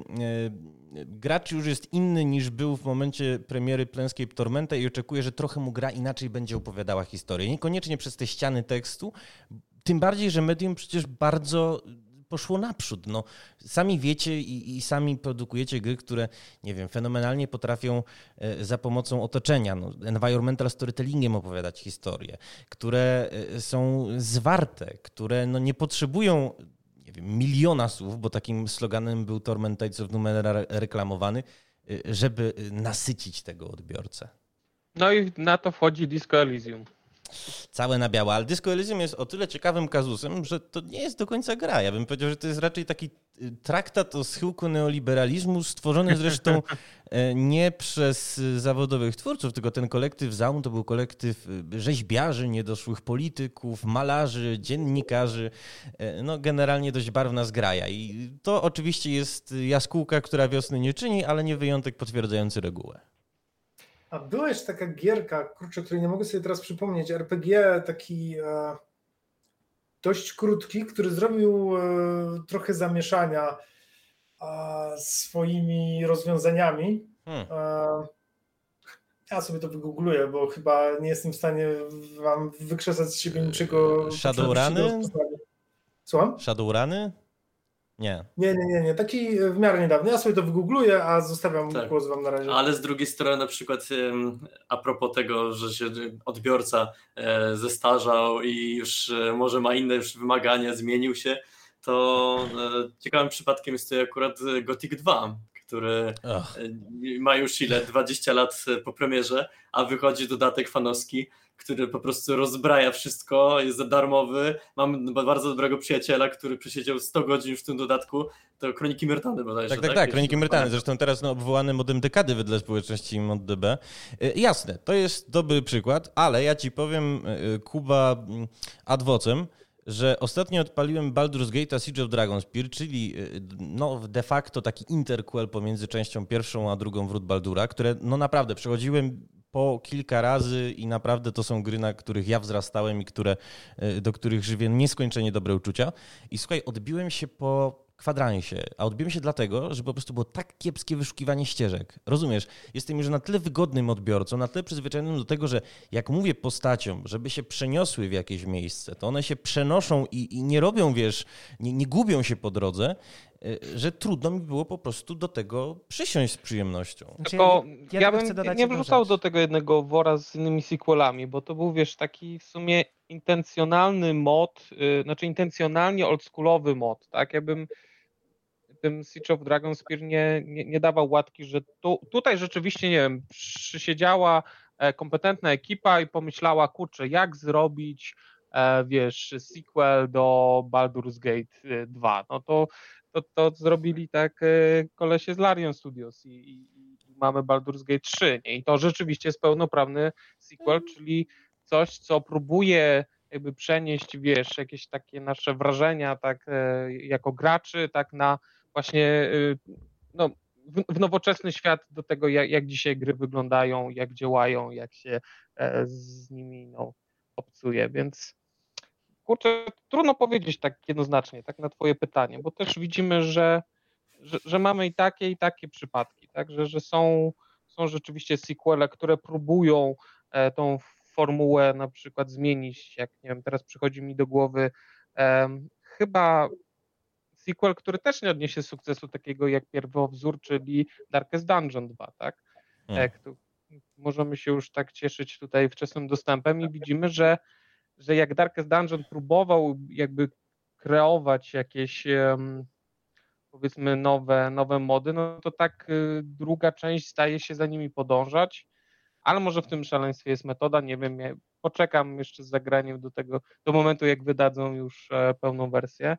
gracz już jest inny niż był w momencie premiery Planescape Tormenta i oczekuję, że trochę mu gra inaczej będzie opowiadała historię. Niekoniecznie przez te ściany tekstu, tym bardziej, że medium przecież bardzo poszło naprzód. No, sami wiecie i, i, sami produkujecie gry, które, nie wiem, fenomenalnie potrafią e, za pomocą otoczenia, no, environmental storytellingiem opowiadać historię, które e, są zwarte, które no, nie potrzebują nie wiem, miliona słów, bo takim sloganem był Torment Tides of Numenera reklamowany, y, żeby nasycić tego odbiorcę. No i na to wchodzi Disco Elysium. Całe na białe, ale Disco Elysium jest o tyle ciekawym kazusem, że to nie jest do końca gra. Ja bym powiedział, że to jest raczej taki y, traktat o schyłku neoliberalizmu, stworzony zresztą *laughs* e, nie przez zawodowych twórców, tylko ten kolektyw Zaum to był kolektyw y, rzeźbiarzy, niedoszłych polityków, malarzy, dziennikarzy, e, no generalnie dość barwna zgraja. I to oczywiście jest jaskółka, która wiosny nie czyni, ale nie wyjątek potwierdzający regułę. A była jeszcze taka gierka, kurczę, której nie mogę sobie teraz przypomnieć, RPG taki e, dość krótki, który zrobił e, trochę zamieszania e, swoimi rozwiązaniami. Hmm. E, ja sobie to wygoogluję, bo chyba nie jestem w stanie wam wykrzesać z siebie niczego. Shadowruny? Słucham? Shadowruny? Nie. Nie, nie, nie, nie. Taki w miarę niedawny. Ja sobie to wygoogluję, a zostawiam tak. głos wam na razie. Ale z drugiej strony na przykład a propos tego, że się odbiorca e, zestarzał i już e, może ma inne już wymagania, zmienił się, to e, ciekawym przypadkiem jest to akurat Gothic 2, który Ach. ma już ile? 20 lat po premierze, a wychodzi dodatek fanowski który po prostu rozbraja wszystko, jest za darmowy. Mam bardzo dobrego przyjaciela, który przesiedział 100 godzin już w tym dodatku. To Kroniki Myrtany bodajże, tak? Tak, tak, tak Kroniki Myrtany. Zresztą teraz no, obwołany modem dekady wedle społeczności ModDB. Y, jasne, to jest dobry przykład, ale ja ci powiem, y, Kuba mm, adwocem, że ostatnio odpaliłem Baldur's Gate Siege of Dragonspear, czyli y, no, de facto taki interquel pomiędzy częścią pierwszą a drugą Wrót Baldura, które no naprawdę przechodziłem po kilka razy i naprawdę to są gry, na których ja wzrastałem i które, e, do których żywię nieskończenie dobre uczucia. I słuchaj, odbiłem się po kwadransie, a odbiłem się dlatego, że po prostu było tak kiepskie wyszukiwanie ścieżek. Rozumiesz? Jestem już na tyle wygodnym odbiorcą, na tyle przyzwyczajonym do tego, że jak mówię postaciom, żeby się przeniosły w jakieś miejsce, to one się przenoszą i, i nie robią, wiesz, nie, nie gubią się po drodze, że trudno mi było po prostu do tego przysiąść z przyjemnością. Znaczy, Tylko ja, ja bym nie wrzucał do tego jednego wora z innymi sequelami, bo to był, wiesz, taki w sumie intencjonalny mod, yy, znaczy intencjonalnie oldschoolowy mod, tak? Ja bym tym Siege of Dragonspear nie, nie, nie dawał łatki, że tu, tutaj rzeczywiście, nie wiem, przysiedziała e, kompetentna ekipa i pomyślała, kurczę, jak zrobić, e, wiesz, sequel do Baldur's Gate 2. E, no to, to, to zrobili tak kolesie z Larian Studios i, i, i mamy Baldur's Gate 3. Nie? I to rzeczywiście jest pełnoprawny sequel, mhm. czyli coś, co próbuje jakby przenieść, wiesz, jakieś takie nasze wrażenia, tak, jako graczy, tak, na właśnie, no, w, w nowoczesny świat do tego, jak, jak dzisiaj gry wyglądają, jak działają, jak się z nimi, no, obcuje, więc kurczę, trudno powiedzieć tak jednoznacznie, tak na twoje pytanie, bo też widzimy, że, że, że mamy i takie, i takie przypadki, tak, że, że są, są rzeczywiście sequele, które próbują e, tą formułę na przykład zmienić, jak nie wiem, teraz przychodzi mi do głowy um, chyba sequel, który też nie odniesie sukcesu takiego jak pierwowzór, czyli Darkest Dungeon 2, tak? Hmm. tak możemy się już tak cieszyć tutaj wczesnym dostępem i widzimy, że że jak Darkest Dungeon próbował jakby kreować jakieś powiedzmy nowe, nowe mody, no to tak y, druga część staje się za nimi podążać, ale może w tym szaleństwie jest metoda, nie wiem, ja poczekam jeszcze z zagraniem do tego, do momentu jak wydadzą już e, pełną wersję.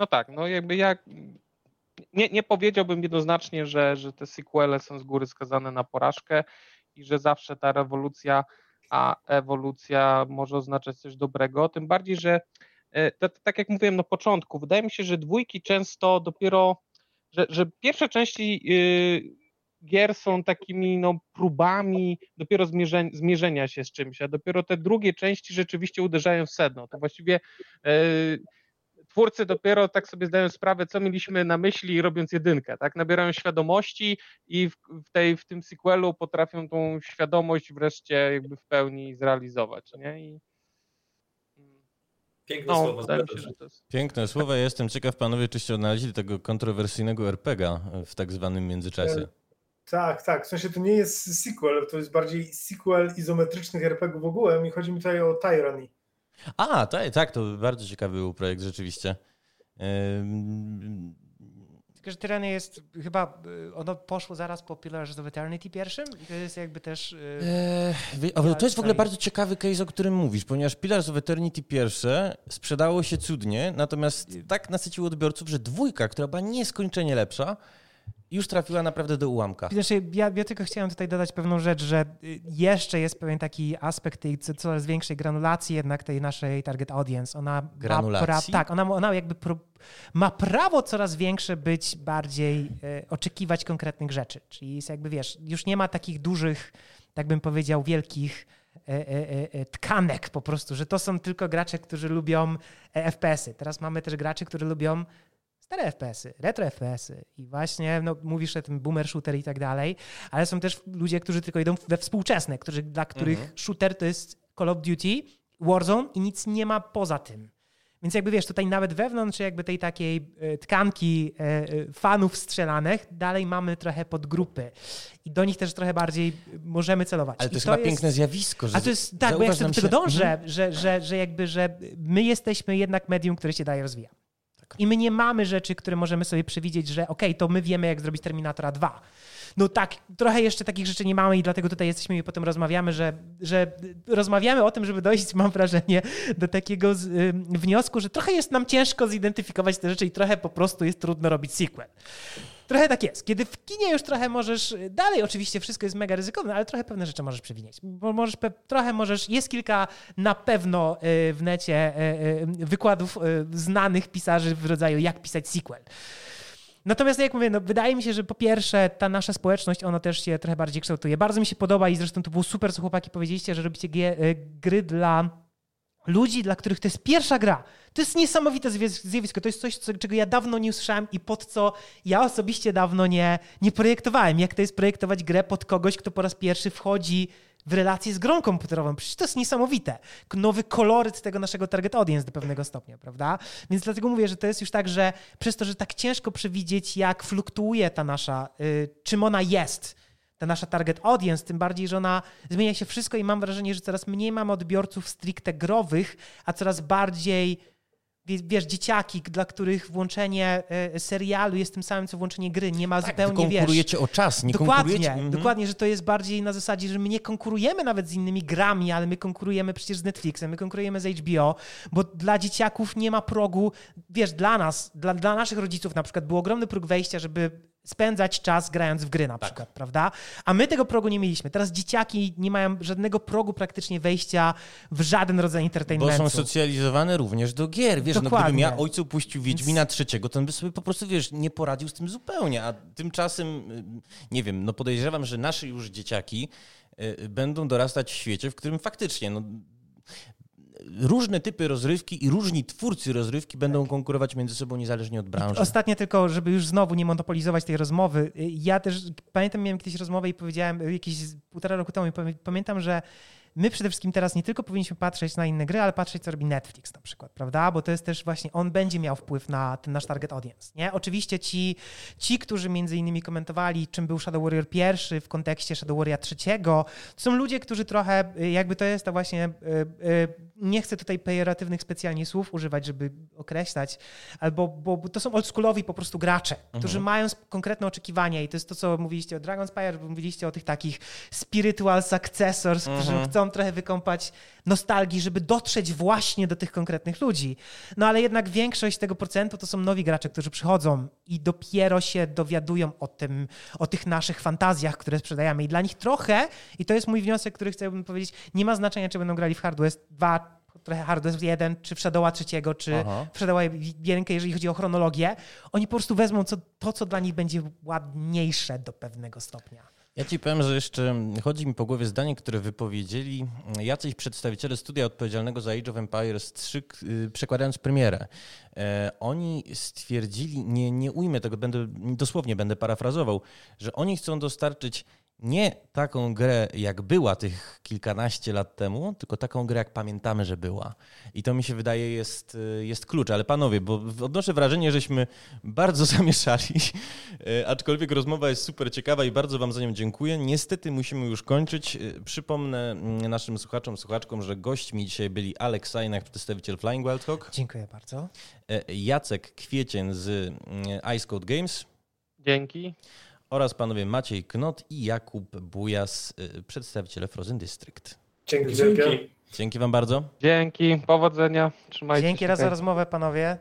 No tak, no jakby ja nie, nie powiedziałbym jednoznacznie, że, że te sequele są z góry skazane na porażkę i że zawsze ta rewolucja a ewolucja może oznaczać coś dobrego, tym bardziej, że e, to, to, tak jak mówiłem na początku, wydaje mi się, że dwójki często dopiero, że, że pierwsze części yy, gier są takimi no, próbami dopiero zmierzenia, zmierzenia się z czymś, a dopiero te drugie części rzeczywiście uderzają w sedno. To właściwie yy, twórcy dopiero tak sobie zdają sprawę, co mieliśmy na myśli robiąc jedynkę, tak? Nabierają świadomości i w, w, tej, w tym sequelu potrafią tą świadomość wreszcie jakby w pełni zrealizować, nie? I, Piękne no, słowa. Się, jest... Piękne słowa. Ja jestem ciekaw, panowie, czyście odnaleźli tego kontrowersyjnego RPGa w tak zwanym międzyczasie. E, tak, tak. W sensie to nie jest sequel, to jest bardziej sequel izometrycznych RPG w ogóle. Mi chodzi mi tutaj o Tyranny. A, tak, tak, to bardzo ciekawy był projekt rzeczywiście. Tylko, że Tyrany jest chyba, y, ono poszło zaraz po Pillars of Eternity pierwszym i to jest jakby też... Eee, to jest w ogóle bardzo ciekawy case, o którym mówisz, ponieważ Pillars of Eternity pierwsze sprzedało się cudnie, natomiast tak nasyciło odbiorców, że dwójka, która była nieskończenie lepsza, już trafiła naprawdę do ułamka. Znaczy, ja, ja, tylko chciałem tutaj dodać pewną rzecz, że y, jeszcze jest pewien taki aspekt tej coraz większej granulacji jednak tej naszej target audience. Ona granulacji? Pra, tak, ona, ona jakby pro, ma prawo coraz większe być bardziej, e, oczekiwać konkretnych rzeczy. Czyli jest jakby, wiesz, już nie ma takich dużych, tak bym powiedział, wielkich e, e, e tkanek po prostu, że to są tylko gracze, którzy lubią FPS-y. Teraz mamy też graczy, którzy lubią stare FPS-y, retro FPS-y i właśnie no, mówisz o tym boomer shooter i tak dalej, ale są też ludzie, którzy tylko idą we współczesne, którzy, dla których mhm. shooter to jest Call of Duty, Warzone i nic nie ma poza tym. Więc jakby wiesz, tutaj nawet wewnątrz jakby tej takiej e, tkanki e, e, fanów strzelanych dalej mamy trochę podgrupy i do nich też trochę bardziej możemy celować. Ale to jest to chyba jest... piękne zjawisko. Że A to jest, tak, bo ja do tego dążę, mhm. że, że, że jakby, że my jesteśmy jednak medium, które się daje rozwija. I my nie mamy rzeczy, które możemy sobie przewidzieć, że okej, okay, to my wiemy, jak zrobić Terminatora 2. No tak, trochę jeszcze takich rzeczy nie mamy i dlatego tutaj jesteśmy i potem rozmawiamy, że, że rozmawiamy o tym, żeby dojść, mam wrażenie, do takiego z, y, wniosku, że trochę jest nam ciężko zidentyfikować te rzeczy i trochę po prostu jest trudno robić sequel. Trochę tak jest. Kiedy w kinie już trochę możesz, dalej oczywiście wszystko jest mega ryzykowne, ale trochę pewne rzeczy możesz przewinieć. Bo możesz, trochę możesz, jest kilka na pewno y, w necie y, y, wykładów znanych pisarzy w rodzaju jak pisać sequel. Natomiast, jak mówię, no, wydaje mi się, że po pierwsze ta nasza społeczność, ona też się trochę bardziej kształtuje. Bardzo mi się podoba i zresztą to było super, co chłopaki powiedzieliście, że robicie gry dla ludzi, dla których to jest pierwsza gra. To jest niesamowite zjawisko. To jest coś, czego ja dawno nie usłyszałem i pod co ja osobiście dawno nie, nie projektowałem. Jak to jest projektować grę pod kogoś, kto po raz pierwszy wchodzi w relację z grą komputerową. Przecież to jest niesamowite. Nowy koloryt tego naszego target audience do pewnego stopnia, prawda? Więc dlatego mówię, że to jest już tak, że przez to, że tak ciężko przewidzieć, jak fluktuuje ta nasza, y, czym ona jest, ta nasza target audience, tym bardziej, że ona zmienia się wszystko i mam wrażenie, że coraz mniej mamy odbiorców stricte growych, a coraz bardziej wiesz, dzieciaki, dla których włączenie e, serialu jest tym samym, co włączenie gry. Nie ma tak, zupełnie, wiesz... konkurujecie o czas, nie dokładnie, konkurujecie... Mhm. Dokładnie, że to jest bardziej na zasadzie, że my nie konkurujemy nawet z innymi grami, ale my konkurujemy przecież z Netflixem, my konkurujemy z HBO, bo dla dzieciaków nie ma progu, wiesz, dla nas, dla, dla naszych rodziców na przykład był ogromny próg wejścia, żeby spędzać czas grając w gry na Tak. przykład, prawda? A my tego progu nie mieliśmy. Teraz dzieciaki nie mają żadnego progu praktycznie wejścia w żaden rodzaj Bo entertainmentu. są socjalizowane również do gier. Wiesz, no gdybym Dokładnie. ja ojcu puścił Wiedźmina trzeciego, to on by sobie po prostu, wiesz, nie poradził z tym zupełnie. A tymczasem, y, nie wiem, no podejrzewam, że nasze już dzieciaki y, będą dorastać w świecie, w którym faktycznie, no różne typy rozrywki i różni twórcy rozrywki będą konkurować między sobą niezależnie od branży. Ostatnie tylko, żeby już znowu nie monopolizować tej rozmowy. Ja też pamiętam, miałem kiedyś rozmowę i powiedziałem jakieś półtora roku temu i pamię- pamiętam, że my przede wszystkim teraz nie tylko powinniśmy patrzeć na inne gry, ale patrzeć, co robi Netflix na przykład, prawda? Bo to jest też właśnie, on będzie miał wpływ na ten nasz target audience, nie? Oczywiście ci, ci którzy między innymi komentowali, czym był Shadow Warrior pierwszy w kontekście Shadow Warrior trzeciego, to są ludzie, którzy trochę, y, jakby to jest to właśnie, y, y, nie chcę tutaj pejoratywnych specjalnie słów używać, żeby określać, albo bo, to są oldschoolowi po prostu gracze, którzy mają sp- konkretne oczekiwania i to jest to, co mówiliście o Dragonspire, mówiliście o tych takich spiritual successors, którzy chcą trochę wykąpać nostalgii, żeby dotrzeć właśnie do tych konkretnych ludzi. No ale jednak większość tego procentu to są nowi gracze, którzy przychodzą i dopiero się dowiadują o tym, o tych naszych fantazjach, które sprzedajemy i dla nich trochę, i to jest mój wniosek, który chciałbym powiedzieć, nie ma znaczenia, czy będą grali w Hard West 2, trochę Hard West 1, czy w Shadowa trzeciego, czy Aha. w Shadowa 1, jeżeli chodzi o chronologię, oni po prostu wezmą co, to, co dla nich będzie ładniejsze do pewnego stopnia. Ja ci powiem, że jeszcze chodzi mi po głowie zdanie, które wypowiedzieli jacyś przedstawiciele studia odpowiedzialnego za Age of Empires 3, k- y, przekładając premierę. E, oni stwierdzili, nie, nie ujmę tego, będę, dosłownie będę parafrazował, że oni chcą dostarczyć nie taką grę, jak była tych kilkanaście lat temu, tylko taką grę, jak pamiętamy, że była. I to mi się wydaje jest, jest klucz. Ale panowie, bo odnoszę wrażenie, żeśmy bardzo *laughs* zamieszali, e, aczkolwiek rozmowa jest super ciekawa i bardzo wam za nią dziękuję. Niestety musimy już kończyć. E, Przypomnę mm, naszym słuchaczom, słuchaczkom, że gośćmi dzisiaj byli Alex Sajnach, przedstawiciel Flying Wild Hawk, Dziękuję bardzo. e, Jacek Kwiecień z mm, Ice Code Games Dzięki. Oraz panowie Maciej Knot i Jakub Bujas, e, przedstawiciele Frozen District. Dzięki. Dzięki. Dzięki wam bardzo. Dzięki. Powodzenia. Trzymajcie Dzięki się. raz za rozmowę, panowie.